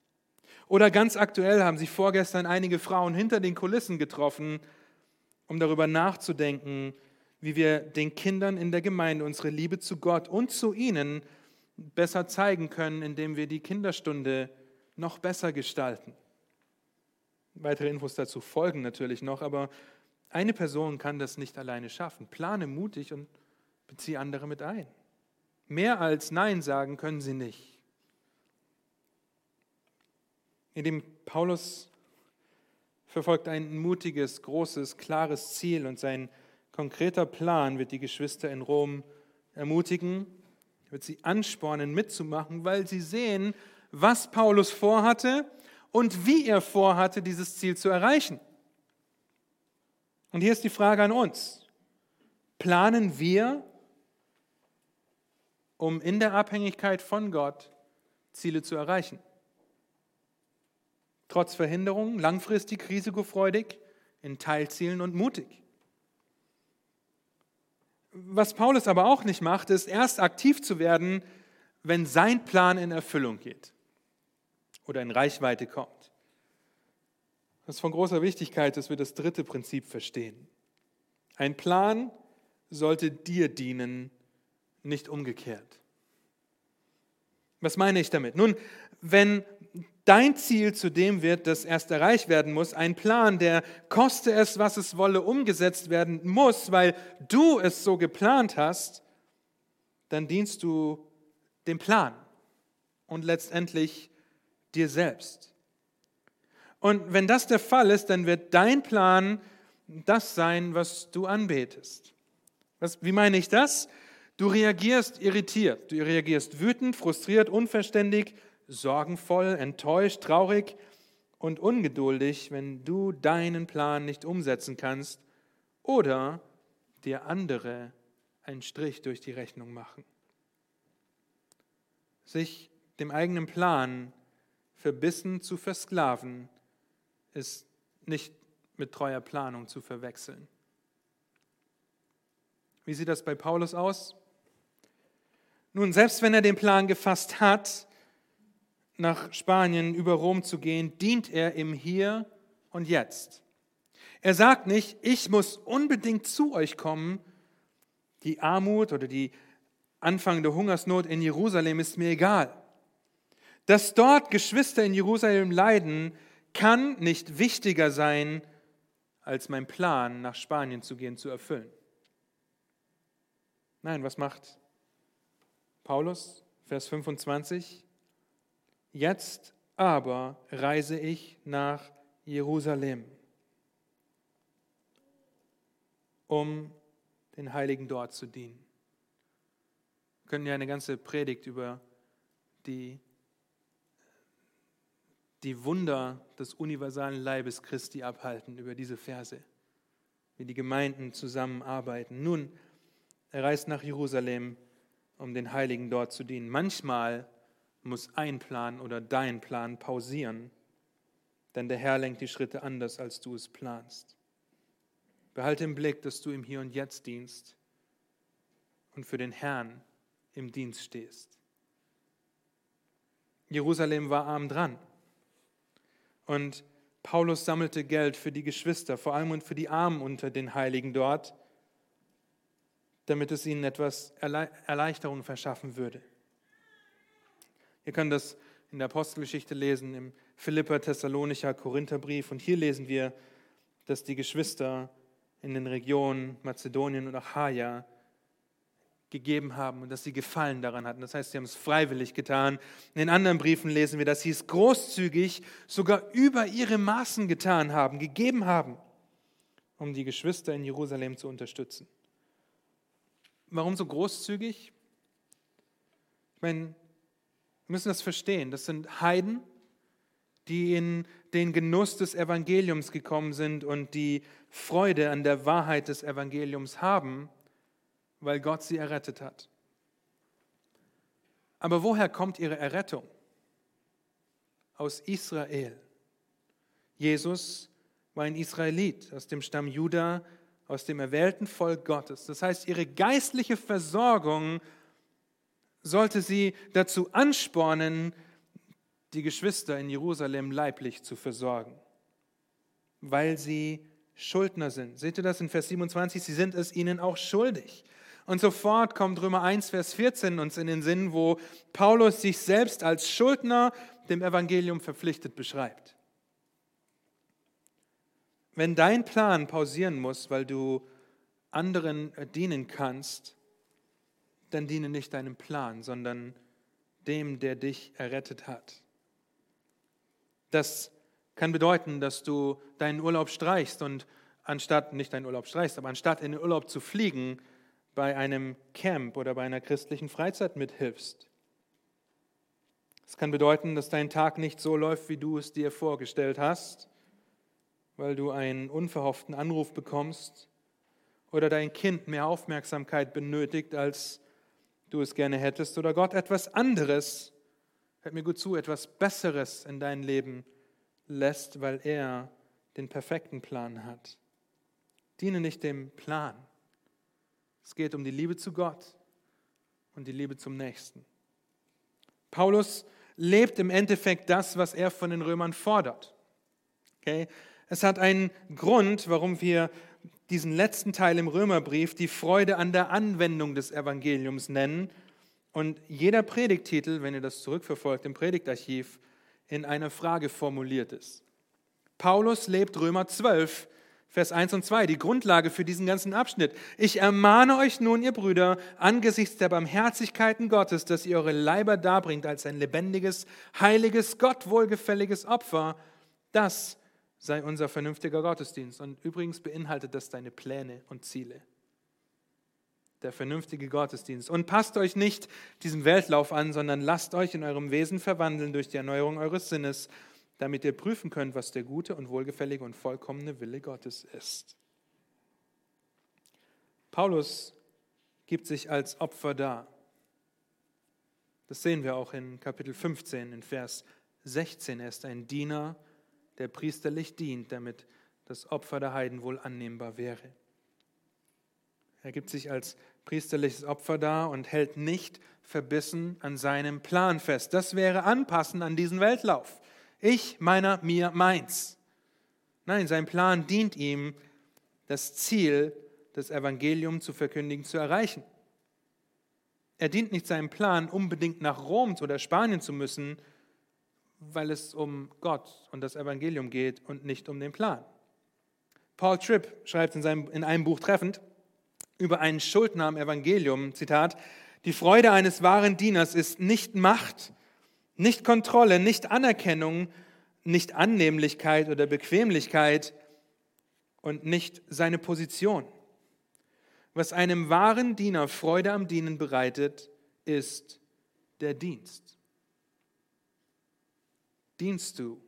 S1: Oder ganz aktuell haben sich vorgestern einige Frauen hinter den Kulissen getroffen, um darüber nachzudenken, wie wir den Kindern in der Gemeinde unsere Liebe zu Gott und zu ihnen besser zeigen können, indem wir die Kinderstunde noch besser gestalten. Weitere Infos dazu folgen natürlich noch, aber eine Person kann das nicht alleine schaffen. Plane mutig und beziehe andere mit ein. Mehr als Nein sagen können sie nicht. Indem Paulus verfolgt ein mutiges, großes, klares Ziel und sein konkreter Plan wird die Geschwister in Rom ermutigen, wird sie anspornen, mitzumachen, weil sie sehen, was Paulus vorhatte und wie er vorhatte, dieses Ziel zu erreichen. Und hier ist die Frage an uns. Planen wir, um in der Abhängigkeit von Gott Ziele zu erreichen? Trotz Verhinderungen, langfristig risikofreudig, in Teilzielen und mutig. Was Paulus aber auch nicht macht, ist erst aktiv zu werden, wenn sein Plan in Erfüllung geht oder in Reichweite kommt. Das ist von großer Wichtigkeit, dass wir das dritte Prinzip verstehen. Ein Plan sollte dir dienen, nicht umgekehrt. Was meine ich damit? Nun, wenn dein Ziel zu dem wird, das erst erreicht werden muss, ein Plan, der koste es, was es wolle, umgesetzt werden muss, weil du es so geplant hast, dann dienst du dem Plan und letztendlich dir selbst. Und wenn das der Fall ist, dann wird dein Plan das sein, was du anbetest. Was, wie meine ich das? Du reagierst irritiert, du reagierst wütend, frustriert, unverständig, sorgenvoll, enttäuscht, traurig und ungeduldig, wenn du deinen Plan nicht umsetzen kannst oder dir andere einen Strich durch die Rechnung machen. Sich dem eigenen Plan verbissen zu versklaven, ist nicht mit treuer Planung zu verwechseln. Wie sieht das bei Paulus aus? Nun, selbst wenn er den Plan gefasst hat, nach Spanien über Rom zu gehen, dient er im Hier und Jetzt. Er sagt nicht, ich muss unbedingt zu euch kommen. Die Armut oder die anfangende Hungersnot in Jerusalem ist mir egal. Dass dort Geschwister in Jerusalem leiden, kann nicht wichtiger sein, als mein Plan, nach Spanien zu gehen, zu erfüllen. Nein, was macht Paulus? Vers 25. Jetzt aber reise ich nach Jerusalem, um den Heiligen dort zu dienen. Wir können ja eine ganze Predigt über die die Wunder des universalen Leibes Christi abhalten über diese Verse, wie die Gemeinden zusammenarbeiten. Nun, er reist nach Jerusalem, um den Heiligen dort zu dienen. Manchmal muss ein Plan oder dein Plan pausieren, denn der Herr lenkt die Schritte anders, als du es planst. Behalte im Blick, dass du im Hier und Jetzt dienst und für den Herrn im Dienst stehst. Jerusalem war arm dran. Und Paulus sammelte Geld für die Geschwister, vor allem und für die Armen unter den Heiligen dort, damit es ihnen etwas Erleichterung verschaffen würde. Ihr könnt das in der Apostelgeschichte lesen, im Philipper, Thessalonicher, Korintherbrief. Und hier lesen wir, dass die Geschwister in den Regionen Mazedonien und Achaia gegeben haben und dass sie Gefallen daran hatten. Das heißt, sie haben es freiwillig getan. In anderen Briefen lesen wir, dass sie es großzügig, sogar über ihre Maßen getan haben, gegeben haben. um die Geschwister in Jerusalem zu unterstützen. Warum so großzügig? Ich meine, wir müssen das verstehen. Das sind Heiden, die in den Genuss des Evangeliums gekommen sind und die Freude an der Wahrheit des Evangeliums haben, weil Gott sie errettet hat. Aber woher kommt ihre Errettung? Aus Israel. Jesus war ein Israelit aus dem Stamm Juda, aus dem erwählten Volk Gottes. Das heißt, ihre geistliche Versorgung sollte sie dazu anspornen, die Geschwister in Jerusalem leiblich zu versorgen, weil sie Schuldner sind. Seht ihr das in Vers 27? Sie sind es ihnen auch schuldig. Und sofort kommt Römer 1, Vers 14 uns in den Sinn, wo Paulus sich selbst als Schuldner dem Evangelium verpflichtet beschreibt. Wenn dein Plan pausieren muss, weil du anderen dienen kannst, dann diene nicht deinem Plan, sondern dem, der dich errettet hat. Das kann bedeuten, dass du deinen Urlaub streichst und anstatt, nicht deinen Urlaub streichst, aber anstatt in den Urlaub zu fliegen, bei einem Camp oder bei einer christlichen Freizeit mithilfst. Es kann bedeuten, dass dein Tag nicht so läuft, wie du es dir vorgestellt hast, weil du einen unverhofften Anruf bekommst oder dein Kind mehr Aufmerksamkeit benötigt, als du es gerne hättest, oder Gott etwas anderes hört mir gut zu, etwas Besseres in dein Leben lässt, weil er den perfekten Plan hat. Diene nicht dem Plan. Es geht um die Liebe zu Gott und die Liebe zum Nächsten. Paulus lebt im Endeffekt das, was er von den Römern fordert. Okay? Es hat einen Grund, warum wir diesen letzten Teil im Römerbrief die Freude an der Anwendung des Evangeliums nennen und jeder Predigtitel, wenn ihr das zurückverfolgt im Predigtarchiv, in einer Frage formuliert ist. Paulus lebt Römer 12, Vers 1 und 2, die Grundlage für diesen ganzen Abschnitt. Ich ermahne euch nun, ihr Brüder, angesichts der Barmherzigkeiten Gottes, dass ihr eure Leiber darbringt als ein lebendiges, heiliges, Gott wohlgefälliges Opfer. Das sei unser vernünftiger Gottesdienst. Und übrigens beinhaltet das deine Pläne und Ziele der vernünftige Gottesdienst. Und passt euch nicht diesem Weltlauf an, sondern lasst euch in eurem Wesen verwandeln durch die Erneuerung eures Sinnes, damit ihr prüfen könnt, was der gute und wohlgefällige und vollkommene Wille Gottes ist. Paulus gibt sich als Opfer dar. Das sehen wir auch in Kapitel 15, in Vers 16. Er ist ein Diener, der priesterlich dient, damit das Opfer der Heiden wohl annehmbar wäre. Er gibt sich als priesterliches Opfer dar und hält nicht verbissen an seinem Plan fest. Das wäre anpassen an diesen Weltlauf. Ich, meiner, mir, meins. Nein, sein Plan dient ihm, das Ziel das Evangelium zu verkündigen, zu erreichen. Er dient nicht seinem Plan, unbedingt nach Rom oder Spanien zu müssen, weil es um Gott und das Evangelium geht und nicht um den Plan. Paul Tripp schreibt in, seinem, in einem Buch treffend, über einen Schuldner am Evangelium, Zitat, die Freude eines wahren Dieners ist nicht Macht, nicht Kontrolle, nicht Anerkennung, nicht Annehmlichkeit oder Bequemlichkeit und nicht seine Position. Was einem wahren Diener Freude am Dienen bereitet, ist der Dienst. Dienst du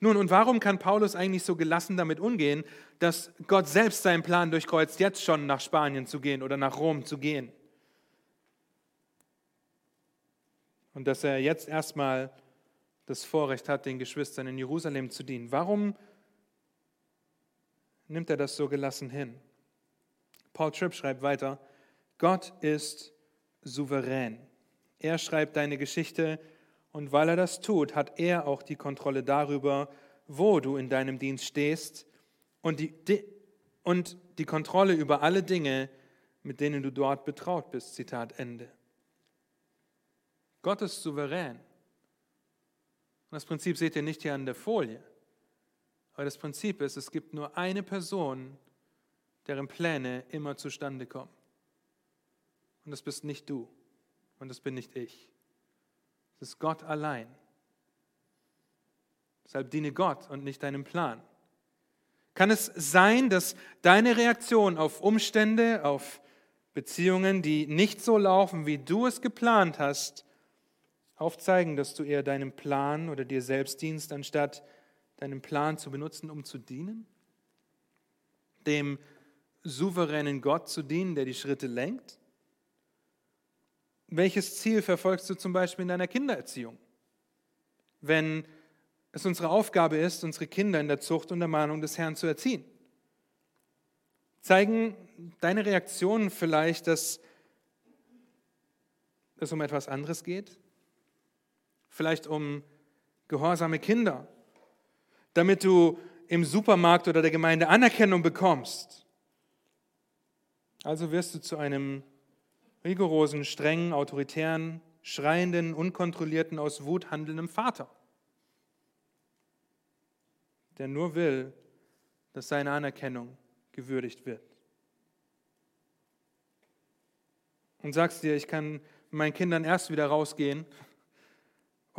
S1: nun, und warum kann Paulus eigentlich so gelassen damit umgehen, dass Gott selbst seinen Plan durchkreuzt, jetzt schon nach Spanien zu gehen oder nach Rom zu gehen? Und dass er jetzt erstmal das Vorrecht hat, den Geschwistern in Jerusalem zu dienen. Warum nimmt er das so gelassen hin? Paul Tripp schreibt weiter, Gott ist souverän. Er schreibt deine Geschichte und weil er das tut, hat er auch die Kontrolle darüber, wo du in deinem Dienst stehst und die, die, und die Kontrolle über alle Dinge, mit denen du dort betraut bist. Zitat Ende. Gott ist souverän. Und das Prinzip seht ihr nicht hier an der Folie. Aber das Prinzip ist, es gibt nur eine Person, deren Pläne immer zustande kommen. Und das bist nicht du. Und das bin nicht ich. Es ist Gott allein. Deshalb diene Gott und nicht deinem Plan. Kann es sein, dass deine Reaktion auf Umstände, auf Beziehungen, die nicht so laufen, wie du es geplant hast, aufzeigen, dass du eher deinem Plan oder dir selbst dienst, anstatt deinen Plan zu benutzen, um zu dienen? Dem souveränen Gott zu dienen, der die Schritte lenkt? Welches Ziel verfolgst du zum Beispiel in deiner Kindererziehung? Wenn es unsere Aufgabe ist, unsere Kinder in der Zucht und der Mahnung des Herrn zu erziehen. Zeigen deine Reaktionen vielleicht, dass es um etwas anderes geht? Vielleicht um gehorsame Kinder, damit du im Supermarkt oder der Gemeinde Anerkennung bekommst. Also wirst du zu einem rigorosen, strengen, autoritären, schreienden, unkontrollierten, aus Wut handelnden Vater der nur will, dass seine Anerkennung gewürdigt wird. Und sagst dir, ich kann mit meinen Kindern erst wieder rausgehen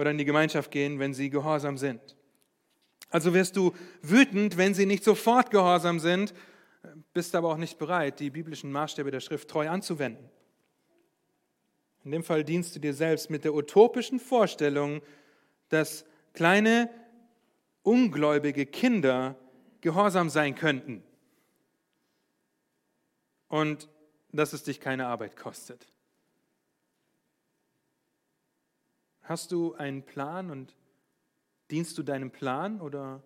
S1: oder in die Gemeinschaft gehen, wenn sie gehorsam sind. Also wirst du wütend, wenn sie nicht sofort gehorsam sind, bist aber auch nicht bereit, die biblischen Maßstäbe der Schrift treu anzuwenden. In dem Fall dienst du dir selbst mit der utopischen Vorstellung, dass kleine ungläubige Kinder gehorsam sein könnten und dass es dich keine Arbeit kostet. Hast du einen Plan und dienst du deinem Plan oder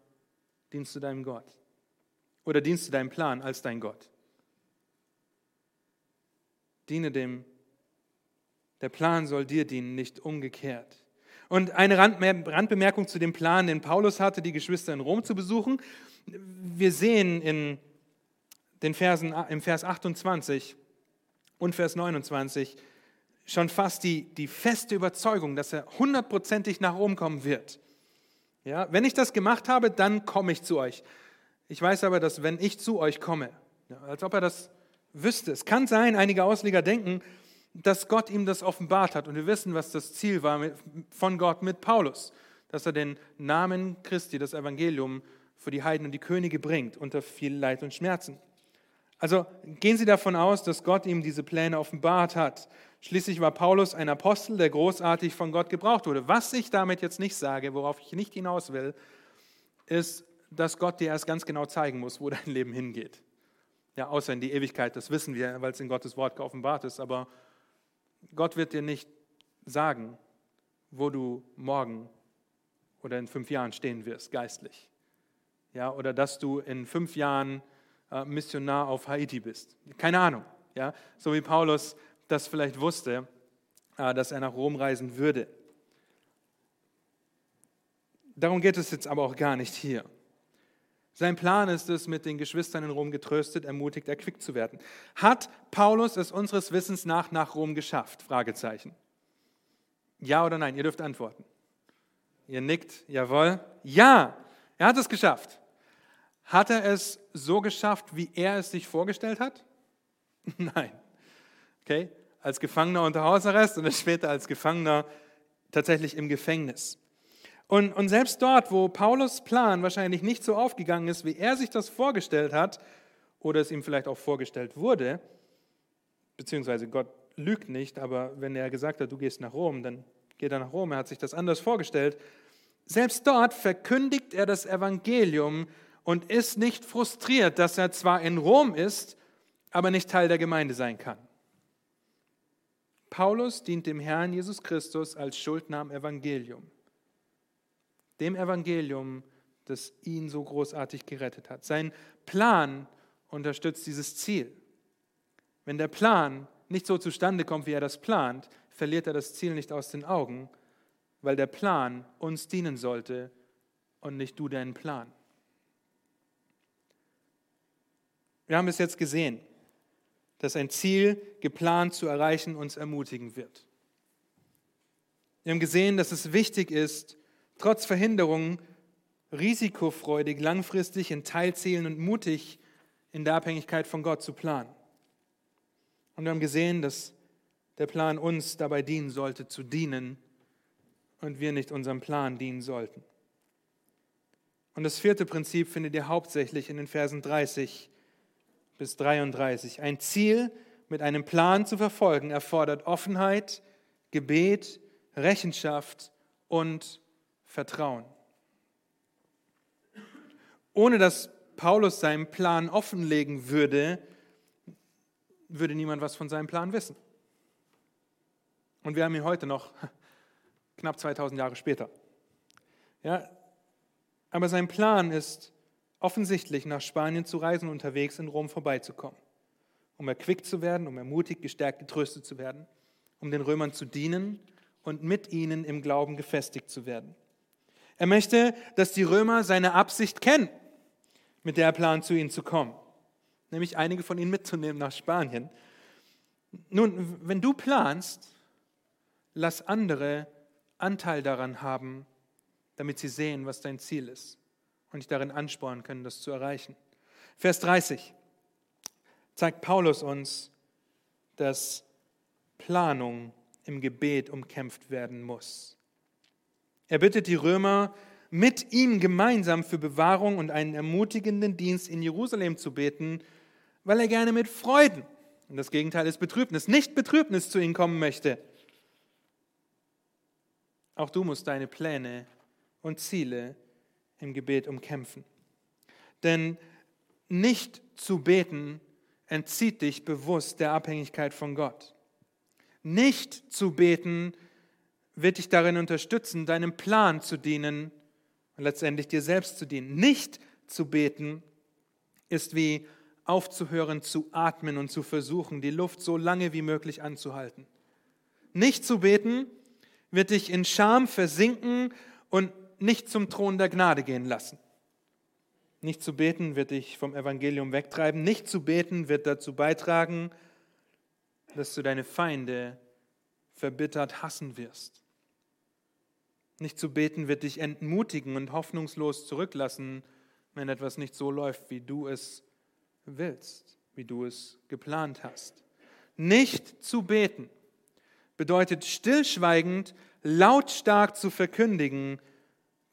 S1: dienst du deinem Gott? Oder dienst du deinem Plan als dein Gott? Diene dem, der Plan soll dir dienen, nicht umgekehrt. Und eine Randbemerkung zu dem Plan, den Paulus hatte, die Geschwister in Rom zu besuchen. Wir sehen in den Versen, im Vers 28 und Vers 29 schon fast die, die feste Überzeugung, dass er hundertprozentig nach Rom kommen wird. Ja, wenn ich das gemacht habe, dann komme ich zu euch. Ich weiß aber, dass wenn ich zu euch komme, ja, als ob er das wüsste. Es kann sein, einige Ausleger denken, dass Gott ihm das offenbart hat. Und wir wissen, was das Ziel war von Gott mit Paulus, dass er den Namen Christi, das Evangelium, für die Heiden und die Könige bringt, unter viel Leid und Schmerzen. Also gehen Sie davon aus, dass Gott ihm diese Pläne offenbart hat. Schließlich war Paulus ein Apostel, der großartig von Gott gebraucht wurde. Was ich damit jetzt nicht sage, worauf ich nicht hinaus will, ist, dass Gott dir erst ganz genau zeigen muss, wo dein Leben hingeht. Ja, außer in die Ewigkeit, das wissen wir, weil es in Gottes Wort geoffenbart ist. Aber Gott wird dir nicht sagen, wo du morgen oder in fünf Jahren stehen wirst, geistlich. Ja, oder dass du in fünf Jahren äh, Missionar auf Haiti bist. Keine Ahnung. Ja, so wie Paulus das vielleicht wusste, äh, dass er nach Rom reisen würde. Darum geht es jetzt aber auch gar nicht hier. Sein Plan ist es, mit den Geschwistern in Rom getröstet, ermutigt, erquickt zu werden. Hat Paulus es unseres Wissens nach nach Rom geschafft? Fragezeichen. Ja oder nein? Ihr dürft antworten. Ihr nickt, jawohl. Ja, er hat es geschafft. Hat er es so geschafft, wie er es sich vorgestellt hat? Nein. Okay? Als Gefangener unter Hausarrest und später als Gefangener tatsächlich im Gefängnis. Und, und selbst dort, wo Paulus Plan wahrscheinlich nicht so aufgegangen ist, wie er sich das vorgestellt hat, oder es ihm vielleicht auch vorgestellt wurde, beziehungsweise Gott lügt nicht, aber wenn er gesagt hat, du gehst nach Rom, dann geht er nach Rom, er hat sich das anders vorgestellt. Selbst dort verkündigt er das Evangelium und ist nicht frustriert, dass er zwar in Rom ist, aber nicht Teil der Gemeinde sein kann. Paulus dient dem Herrn Jesus Christus als Schuldner am Evangelium dem Evangelium, das ihn so großartig gerettet hat. Sein Plan unterstützt dieses Ziel. Wenn der Plan nicht so zustande kommt, wie er das plant, verliert er das Ziel nicht aus den Augen, weil der Plan uns dienen sollte und nicht du deinen Plan. Wir haben es jetzt gesehen, dass ein Ziel geplant zu erreichen uns ermutigen wird. Wir haben gesehen, dass es wichtig ist, trotz Verhinderungen risikofreudig, langfristig in Teilzielen und mutig in der Abhängigkeit von Gott zu planen. Und wir haben gesehen, dass der Plan uns dabei dienen sollte, zu dienen und wir nicht unserem Plan dienen sollten. Und das vierte Prinzip findet ihr hauptsächlich in den Versen 30 bis 33. Ein Ziel mit einem Plan zu verfolgen erfordert Offenheit, Gebet, Rechenschaft und Vertrauen. Ohne dass Paulus seinen Plan offenlegen würde, würde niemand was von seinem Plan wissen. Und wir haben ihn heute noch, knapp 2000 Jahre später. Ja, aber sein Plan ist offensichtlich, nach Spanien zu reisen und unterwegs in Rom vorbeizukommen, um erquickt zu werden, um ermutigt, gestärkt, getröstet zu werden, um den Römern zu dienen und mit ihnen im Glauben gefestigt zu werden. Er möchte, dass die Römer seine Absicht kennen, mit der er plant, zu ihnen zu kommen, nämlich einige von ihnen mitzunehmen nach Spanien. Nun, wenn du planst, lass andere Anteil daran haben, damit sie sehen, was dein Ziel ist und dich darin anspornen können, das zu erreichen. Vers 30 zeigt Paulus uns, dass Planung im Gebet umkämpft werden muss. Er bittet die Römer, mit ihm gemeinsam für Bewahrung und einen ermutigenden Dienst in Jerusalem zu beten, weil er gerne mit Freuden, und das Gegenteil ist Betrübnis, nicht Betrübnis zu ihnen kommen möchte. Auch du musst deine Pläne und Ziele im Gebet umkämpfen. Denn nicht zu beten entzieht dich bewusst der Abhängigkeit von Gott. Nicht zu beten wird dich darin unterstützen, deinem Plan zu dienen und letztendlich dir selbst zu dienen. Nicht zu beten ist wie aufzuhören zu atmen und zu versuchen, die Luft so lange wie möglich anzuhalten. Nicht zu beten wird dich in Scham versinken und nicht zum Thron der Gnade gehen lassen. Nicht zu beten wird dich vom Evangelium wegtreiben. Nicht zu beten wird dazu beitragen, dass du deine Feinde verbittert hassen wirst. Nicht zu beten wird dich entmutigen und hoffnungslos zurücklassen, wenn etwas nicht so läuft, wie du es willst, wie du es geplant hast. Nicht zu beten bedeutet stillschweigend, lautstark zu verkündigen,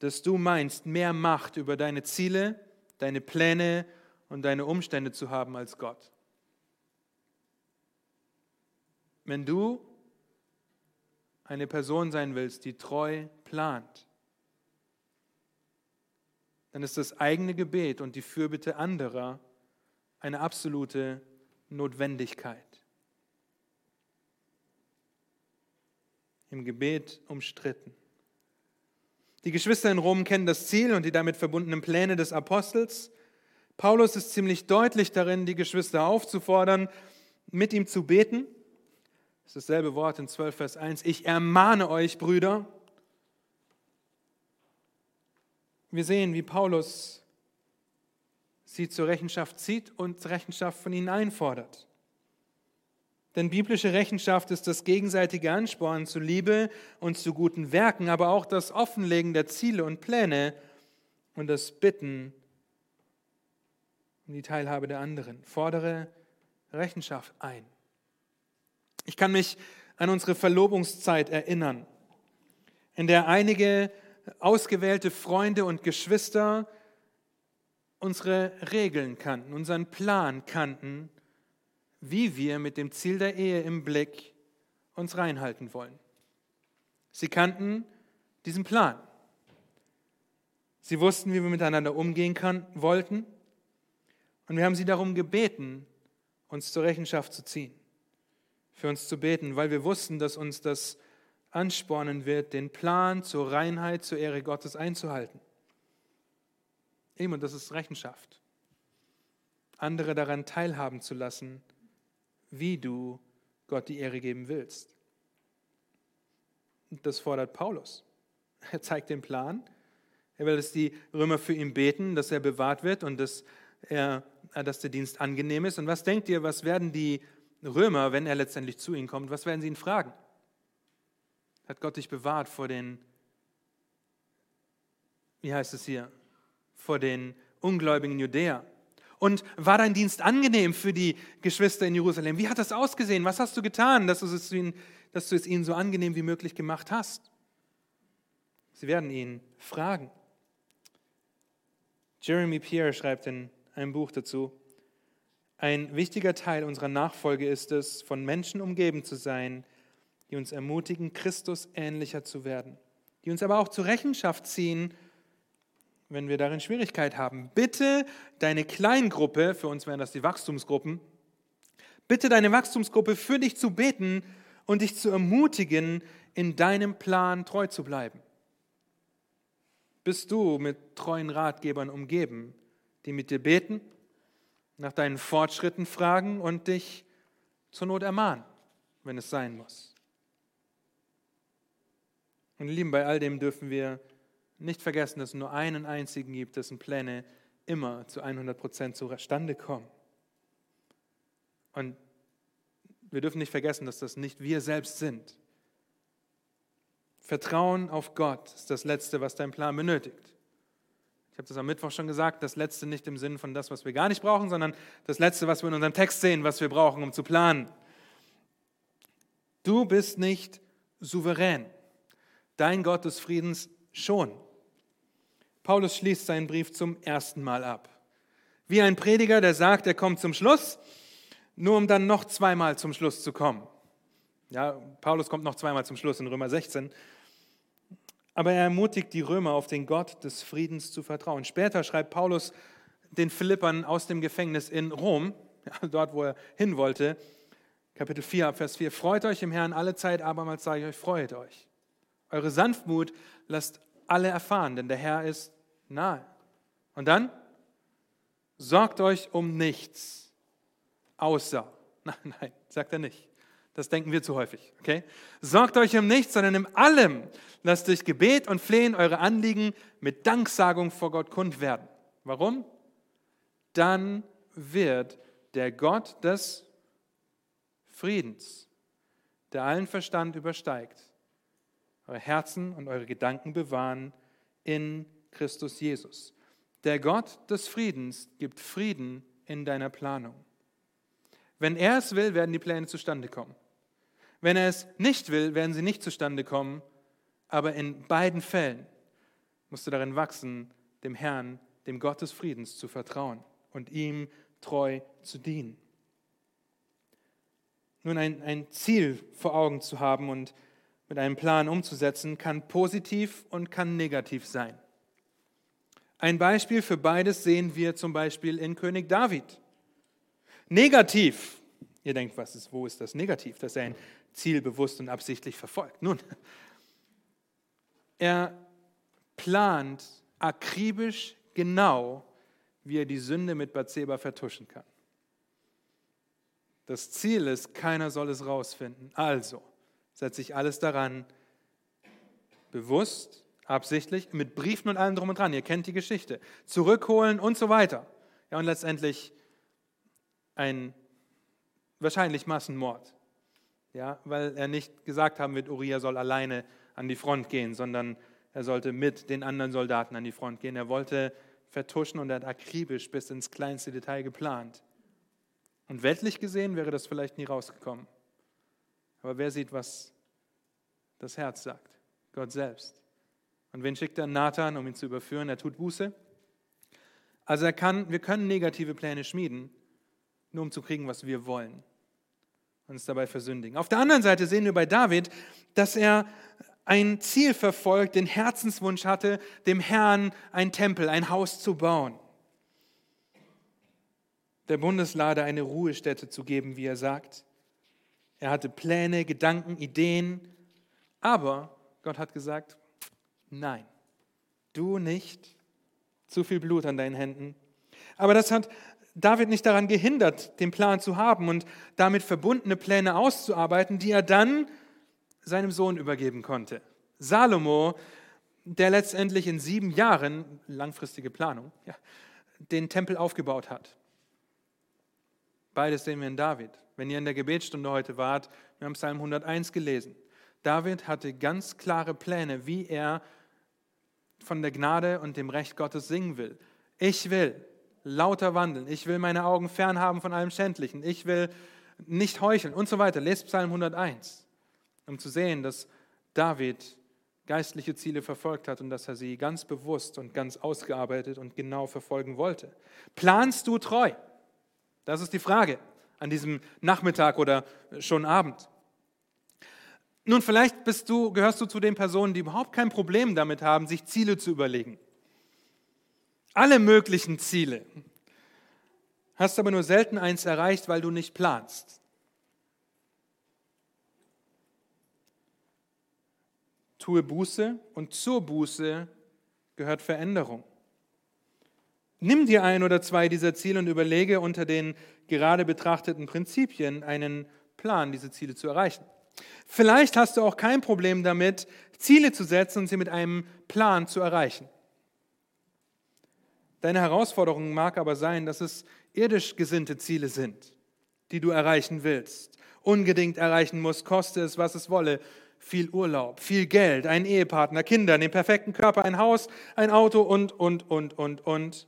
S1: dass du meinst, mehr Macht über deine Ziele, deine Pläne und deine Umstände zu haben als Gott. Wenn du eine Person sein willst, die treu plant, dann ist das eigene Gebet und die Fürbitte anderer eine absolute Notwendigkeit. Im Gebet umstritten. Die Geschwister in Rom kennen das Ziel und die damit verbundenen Pläne des Apostels. Paulus ist ziemlich deutlich darin, die Geschwister aufzufordern, mit ihm zu beten. Das ist dasselbe Wort in 12 Vers 1. Ich ermahne euch, Brüder. Wir sehen, wie Paulus sie zur Rechenschaft zieht und Rechenschaft von ihnen einfordert. Denn biblische Rechenschaft ist das gegenseitige Anspornen zu Liebe und zu guten Werken, aber auch das Offenlegen der Ziele und Pläne und das Bitten um die Teilhabe der anderen. Fordere Rechenschaft ein. Ich kann mich an unsere Verlobungszeit erinnern, in der einige ausgewählte Freunde und Geschwister unsere Regeln kannten, unseren Plan kannten wie wir mit dem Ziel der Ehe im Blick uns reinhalten wollen. Sie kannten diesen Plan. Sie wussten, wie wir miteinander umgehen kann, wollten. Und wir haben sie darum gebeten, uns zur Rechenschaft zu ziehen, für uns zu beten, weil wir wussten, dass uns das anspornen wird, den Plan zur Reinheit, zur Ehre Gottes einzuhalten. Eben, und das ist Rechenschaft. Andere daran teilhaben zu lassen, wie du Gott die Ehre geben willst. Das fordert Paulus. Er zeigt den Plan. Er will, dass die Römer für ihn beten, dass er bewahrt wird und dass, er, dass der Dienst angenehm ist. Und was denkt ihr, was werden die Römer, wenn er letztendlich zu ihnen kommt, was werden sie ihn fragen? Hat Gott dich bewahrt vor den, wie heißt es hier, vor den ungläubigen Judäer? Und war dein Dienst angenehm für die Geschwister in Jerusalem? Wie hat das ausgesehen? Was hast du getan, dass du es ihnen, dass du es ihnen so angenehm wie möglich gemacht hast? Sie werden ihn fragen. Jeremy Pierre schreibt in einem Buch dazu, ein wichtiger Teil unserer Nachfolge ist es, von Menschen umgeben zu sein, die uns ermutigen, Christus ähnlicher zu werden, die uns aber auch zur Rechenschaft ziehen, wenn wir darin Schwierigkeit haben. Bitte deine Kleingruppe, für uns wären das die Wachstumsgruppen, bitte deine Wachstumsgruppe für dich zu beten und dich zu ermutigen, in deinem Plan treu zu bleiben. Bist du mit treuen Ratgebern umgeben, die mit dir beten, nach deinen Fortschritten fragen und dich zur Not ermahnen, wenn es sein muss? Und Lieben, bei all dem dürfen wir nicht vergessen, dass es nur einen einzigen gibt, dessen Pläne immer zu 100 Prozent zustande kommen. Und wir dürfen nicht vergessen, dass das nicht wir selbst sind. Vertrauen auf Gott ist das Letzte, was dein Plan benötigt. Ich habe das am Mittwoch schon gesagt, das Letzte nicht im Sinn von das, was wir gar nicht brauchen, sondern das Letzte, was wir in unserem Text sehen, was wir brauchen, um zu planen. Du bist nicht souverän. Dein Gott des Friedens schon. Paulus schließt seinen Brief zum ersten Mal ab. Wie ein Prediger, der sagt, er kommt zum Schluss, nur um dann noch zweimal zum Schluss zu kommen. Ja, Paulus kommt noch zweimal zum Schluss in Römer 16. Aber er ermutigt die Römer, auf den Gott des Friedens zu vertrauen. Später schreibt Paulus den Philippern aus dem Gefängnis in Rom, dort wo er hin wollte, Kapitel 4, Vers 4, Freut euch im Herrn alle Zeit, abermals sage ich euch, freut euch. Eure Sanftmut lasst alle erfahren, denn der Herr ist nahe. Und dann sorgt euch um nichts, außer, nein, nein, sagt er nicht. Das denken wir zu häufig, okay? Sorgt euch um nichts, sondern in allem lasst durch Gebet und Flehen eure Anliegen mit Danksagung vor Gott kund werden. Warum? Dann wird der Gott des Friedens, der allen Verstand übersteigt, eure Herzen und eure Gedanken bewahren in Christus Jesus. Der Gott des Friedens gibt Frieden in deiner Planung. Wenn er es will, werden die Pläne zustande kommen. Wenn er es nicht will, werden sie nicht zustande kommen. Aber in beiden Fällen musst du darin wachsen, dem Herrn, dem Gott des Friedens zu vertrauen und ihm treu zu dienen. Nun, ein, ein Ziel vor Augen zu haben und mit einem Plan umzusetzen, kann positiv und kann negativ sein. Ein Beispiel für beides sehen wir zum Beispiel in König David. Negativ. Ihr denkt, was ist, wo ist das negativ, dass er ein Ziel bewusst und absichtlich verfolgt? Nun, er plant akribisch genau, wie er die Sünde mit Bathseba vertuschen kann. Das Ziel ist, keiner soll es rausfinden. Also, setze ich alles daran, bewusst, absichtlich, mit Briefen und allem drum und dran. Ihr kennt die Geschichte. Zurückholen und so weiter. Ja, und letztendlich ein wahrscheinlich Massenmord. Ja, weil er nicht gesagt haben wird, Uriah soll alleine an die Front gehen, sondern er sollte mit den anderen Soldaten an die Front gehen. Er wollte vertuschen und er hat akribisch bis ins kleinste Detail geplant. Und weltlich gesehen wäre das vielleicht nie rausgekommen. Aber wer sieht, was das Herz sagt? Gott selbst. Und wen schickt er? Nathan, um ihn zu überführen? Er tut Buße. Also er kann, wir können negative Pläne schmieden, nur um zu kriegen, was wir wollen. Und uns dabei versündigen. Auf der anderen Seite sehen wir bei David, dass er ein Ziel verfolgt, den Herzenswunsch hatte, dem Herrn ein Tempel, ein Haus zu bauen. Der Bundeslade eine Ruhestätte zu geben, wie er sagt. Er hatte Pläne, Gedanken, Ideen. Aber Gott hat gesagt, nein, du nicht. Zu viel Blut an deinen Händen. Aber das hat David nicht daran gehindert, den Plan zu haben und damit verbundene Pläne auszuarbeiten, die er dann seinem Sohn übergeben konnte. Salomo, der letztendlich in sieben Jahren, langfristige Planung, ja, den Tempel aufgebaut hat. Beides sehen wir in David. Wenn ihr in der Gebetsstunde heute wart, wir haben Psalm 101 gelesen. David hatte ganz klare Pläne, wie er von der Gnade und dem Recht Gottes singen will. Ich will lauter wandeln. Ich will meine Augen fernhaben von allem Schändlichen. Ich will nicht heucheln und so weiter. Lest Psalm 101, um zu sehen, dass David geistliche Ziele verfolgt hat und dass er sie ganz bewusst und ganz ausgearbeitet und genau verfolgen wollte. Planst du treu? Das ist die Frage an diesem Nachmittag oder schon Abend. Nun, vielleicht bist du, gehörst du zu den Personen, die überhaupt kein Problem damit haben, sich Ziele zu überlegen. Alle möglichen Ziele. Hast aber nur selten eins erreicht, weil du nicht planst. Tue Buße und zur Buße gehört Veränderung. Nimm dir ein oder zwei dieser Ziele und überlege unter den gerade betrachteten Prinzipien einen Plan, diese Ziele zu erreichen. Vielleicht hast du auch kein Problem damit, Ziele zu setzen und sie mit einem Plan zu erreichen. Deine Herausforderung mag aber sein, dass es irdisch gesinnte Ziele sind, die du erreichen willst, unbedingt erreichen musst, koste es, was es wolle. Viel Urlaub, viel Geld, einen Ehepartner, Kinder, den perfekten Körper, ein Haus, ein Auto und, und, und, und, und.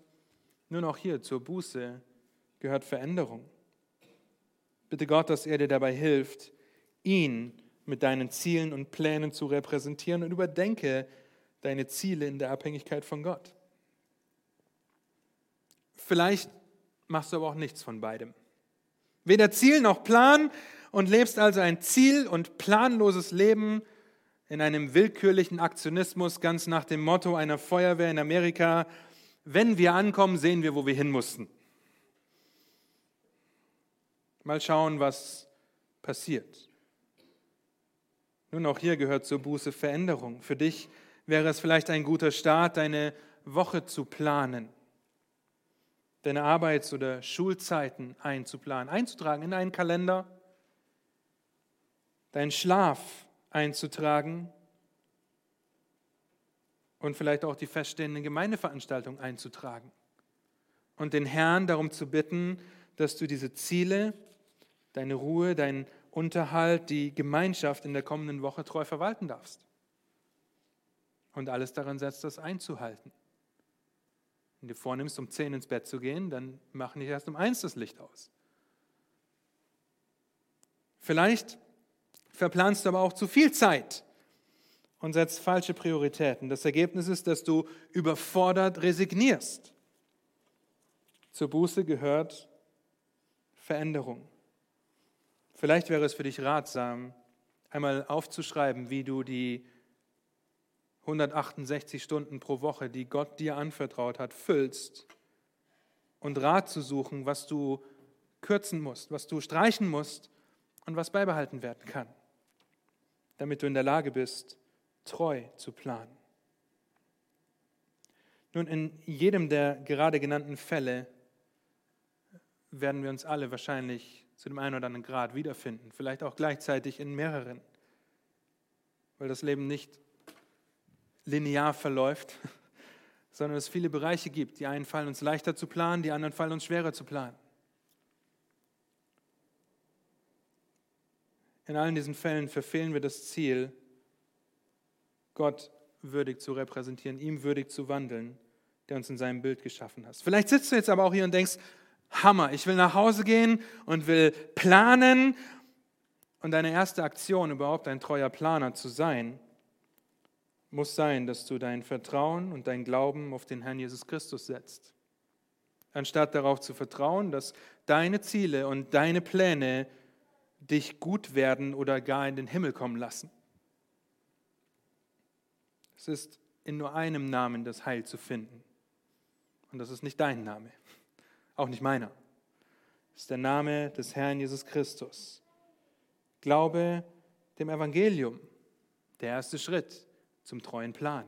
S1: Nun auch hier zur Buße gehört Veränderung. Bitte Gott, dass er dir dabei hilft, ihn mit deinen Zielen und Plänen zu repräsentieren und überdenke deine Ziele in der Abhängigkeit von Gott. Vielleicht machst du aber auch nichts von beidem. Weder Ziel noch Plan und lebst also ein ziel- und planloses Leben in einem willkürlichen Aktionismus, ganz nach dem Motto einer Feuerwehr in Amerika, wenn wir ankommen, sehen wir, wo wir hin mussten. Mal schauen, was passiert. Nun, auch hier gehört zur Buße Veränderung. Für dich wäre es vielleicht ein guter Start, deine Woche zu planen, deine Arbeits- oder Schulzeiten einzuplanen, einzutragen in einen Kalender, deinen Schlaf einzutragen und vielleicht auch die feststehenden Gemeindeveranstaltungen einzutragen. Und den Herrn darum zu bitten, dass du diese Ziele, deine Ruhe, dein Unterhalt, die Gemeinschaft in der kommenden Woche treu verwalten darfst. Und alles daran setzt, das einzuhalten. Wenn du vornimmst, um zehn ins Bett zu gehen, dann mach nicht erst um eins das Licht aus. Vielleicht verplanst du aber auch zu viel Zeit und setzt falsche Prioritäten. Das Ergebnis ist, dass du überfordert resignierst. Zur Buße gehört Veränderung. Vielleicht wäre es für dich ratsam, einmal aufzuschreiben, wie du die 168 Stunden pro Woche, die Gott dir anvertraut hat, füllst und Rat zu suchen, was du kürzen musst, was du streichen musst und was beibehalten werden kann, damit du in der Lage bist, treu zu planen. Nun, in jedem der gerade genannten Fälle werden wir uns alle wahrscheinlich zu dem einen oder anderen Grad wiederfinden, vielleicht auch gleichzeitig in mehreren, weil das Leben nicht linear verläuft, sondern es viele Bereiche gibt. Die einen fallen uns leichter zu planen, die anderen fallen uns schwerer zu planen. In allen diesen Fällen verfehlen wir das Ziel, Gott würdig zu repräsentieren, ihm würdig zu wandeln, der uns in seinem Bild geschaffen hat. Vielleicht sitzt du jetzt aber auch hier und denkst, Hammer. Ich will nach Hause gehen und will planen. Und deine erste Aktion, überhaupt ein treuer Planer zu sein, muss sein, dass du dein Vertrauen und dein Glauben auf den Herrn Jesus Christus setzt. Anstatt darauf zu vertrauen, dass deine Ziele und deine Pläne dich gut werden oder gar in den Himmel kommen lassen. Es ist in nur einem Namen das Heil zu finden. Und das ist nicht dein Name auch nicht meiner. Das ist der Name des Herrn Jesus Christus. Glaube dem Evangelium, der erste Schritt zum treuen Plan.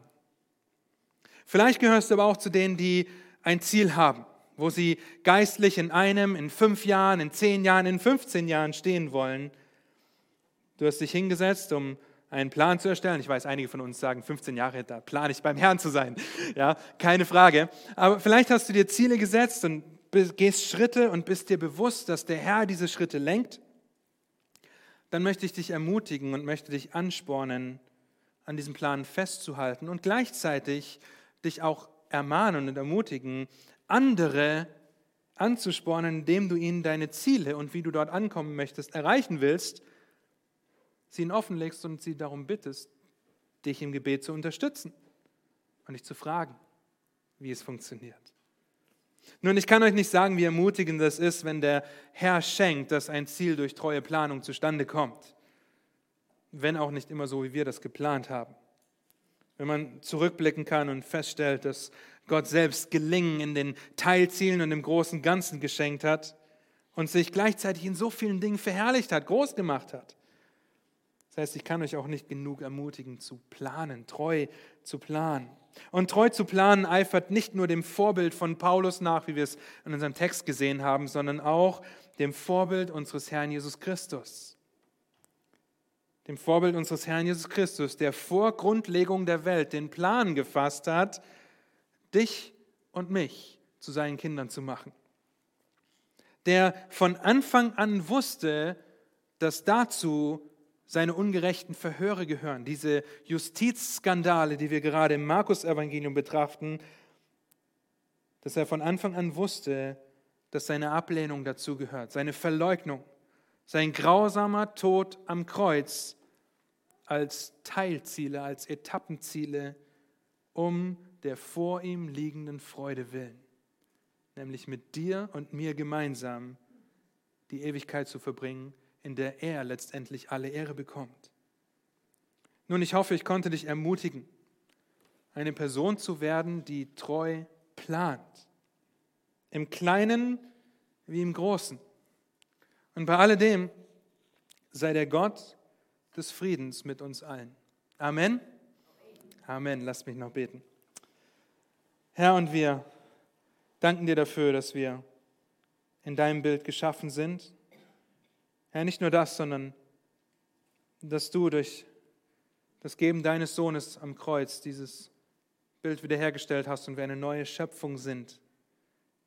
S1: Vielleicht gehörst du aber auch zu denen, die ein Ziel haben, wo sie geistlich in einem, in fünf Jahren, in zehn Jahren, in 15 Jahren stehen wollen. Du hast dich hingesetzt, um einen Plan zu erstellen. Ich weiß, einige von uns sagen, 15 Jahre, da plane ich beim Herrn zu sein. Ja, keine Frage. Aber vielleicht hast du dir Ziele gesetzt und gehst Schritte und bist dir bewusst, dass der Herr diese Schritte lenkt, dann möchte ich dich ermutigen und möchte dich anspornen, an diesem Plan festzuhalten und gleichzeitig dich auch ermahnen und ermutigen, andere anzuspornen, indem du ihnen deine Ziele und wie du dort ankommen möchtest, erreichen willst, sie ihnen offenlegst und sie darum bittest, dich im Gebet zu unterstützen und dich zu fragen, wie es funktioniert. Nun, ich kann euch nicht sagen, wie ermutigend das ist, wenn der Herr schenkt, dass ein Ziel durch treue Planung zustande kommt. Wenn auch nicht immer so, wie wir das geplant haben. Wenn man zurückblicken kann und feststellt, dass Gott selbst Gelingen in den Teilzielen und im großen Ganzen geschenkt hat und sich gleichzeitig in so vielen Dingen verherrlicht hat, groß gemacht hat. Das heißt, ich kann euch auch nicht genug ermutigen, zu planen, treu zu planen. Und treu zu planen eifert nicht nur dem Vorbild von Paulus nach, wie wir es in unserem Text gesehen haben, sondern auch dem Vorbild unseres Herrn Jesus Christus. Dem Vorbild unseres Herrn Jesus Christus, der vor Grundlegung der Welt den Plan gefasst hat, dich und mich zu seinen Kindern zu machen. Der von Anfang an wusste, dass dazu seine ungerechten Verhöre gehören, diese Justizskandale, die wir gerade im Markus-Evangelium betrachten, dass er von Anfang an wusste, dass seine Ablehnung dazu gehört, seine Verleugnung, sein grausamer Tod am Kreuz als Teilziele, als Etappenziele, um der vor ihm liegenden Freude willen, nämlich mit dir und mir gemeinsam die Ewigkeit zu verbringen in der er letztendlich alle Ehre bekommt. Nun, ich hoffe, ich konnte dich ermutigen, eine Person zu werden, die treu plant. Im Kleinen wie im Großen. Und bei alledem sei der Gott des Friedens mit uns allen. Amen. Amen. Lass mich noch beten. Herr, und wir danken dir dafür, dass wir in deinem Bild geschaffen sind Herr, nicht nur das, sondern dass du durch das Geben deines Sohnes am Kreuz dieses Bild wiederhergestellt hast und wir eine neue Schöpfung sind,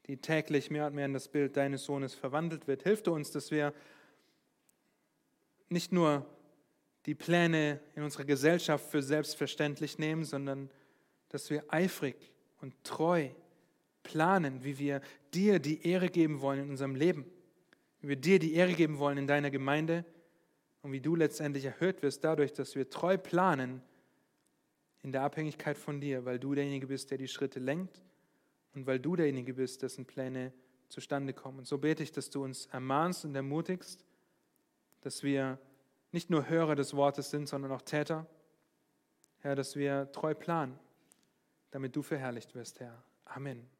S1: die täglich mehr und mehr in das Bild deines Sohnes verwandelt wird. Hilf du uns, dass wir nicht nur die Pläne in unserer Gesellschaft für selbstverständlich nehmen, sondern dass wir eifrig und treu planen, wie wir dir die Ehre geben wollen in unserem Leben wie wir dir die Ehre geben wollen in deiner Gemeinde und wie du letztendlich erhöht wirst dadurch, dass wir treu planen in der Abhängigkeit von dir, weil du derjenige bist, der die Schritte lenkt und weil du derjenige bist, dessen Pläne zustande kommen. Und so bete ich, dass du uns ermahnst und ermutigst, dass wir nicht nur Hörer des Wortes sind, sondern auch Täter. Herr, dass wir treu planen, damit du verherrlicht wirst, Herr. Amen.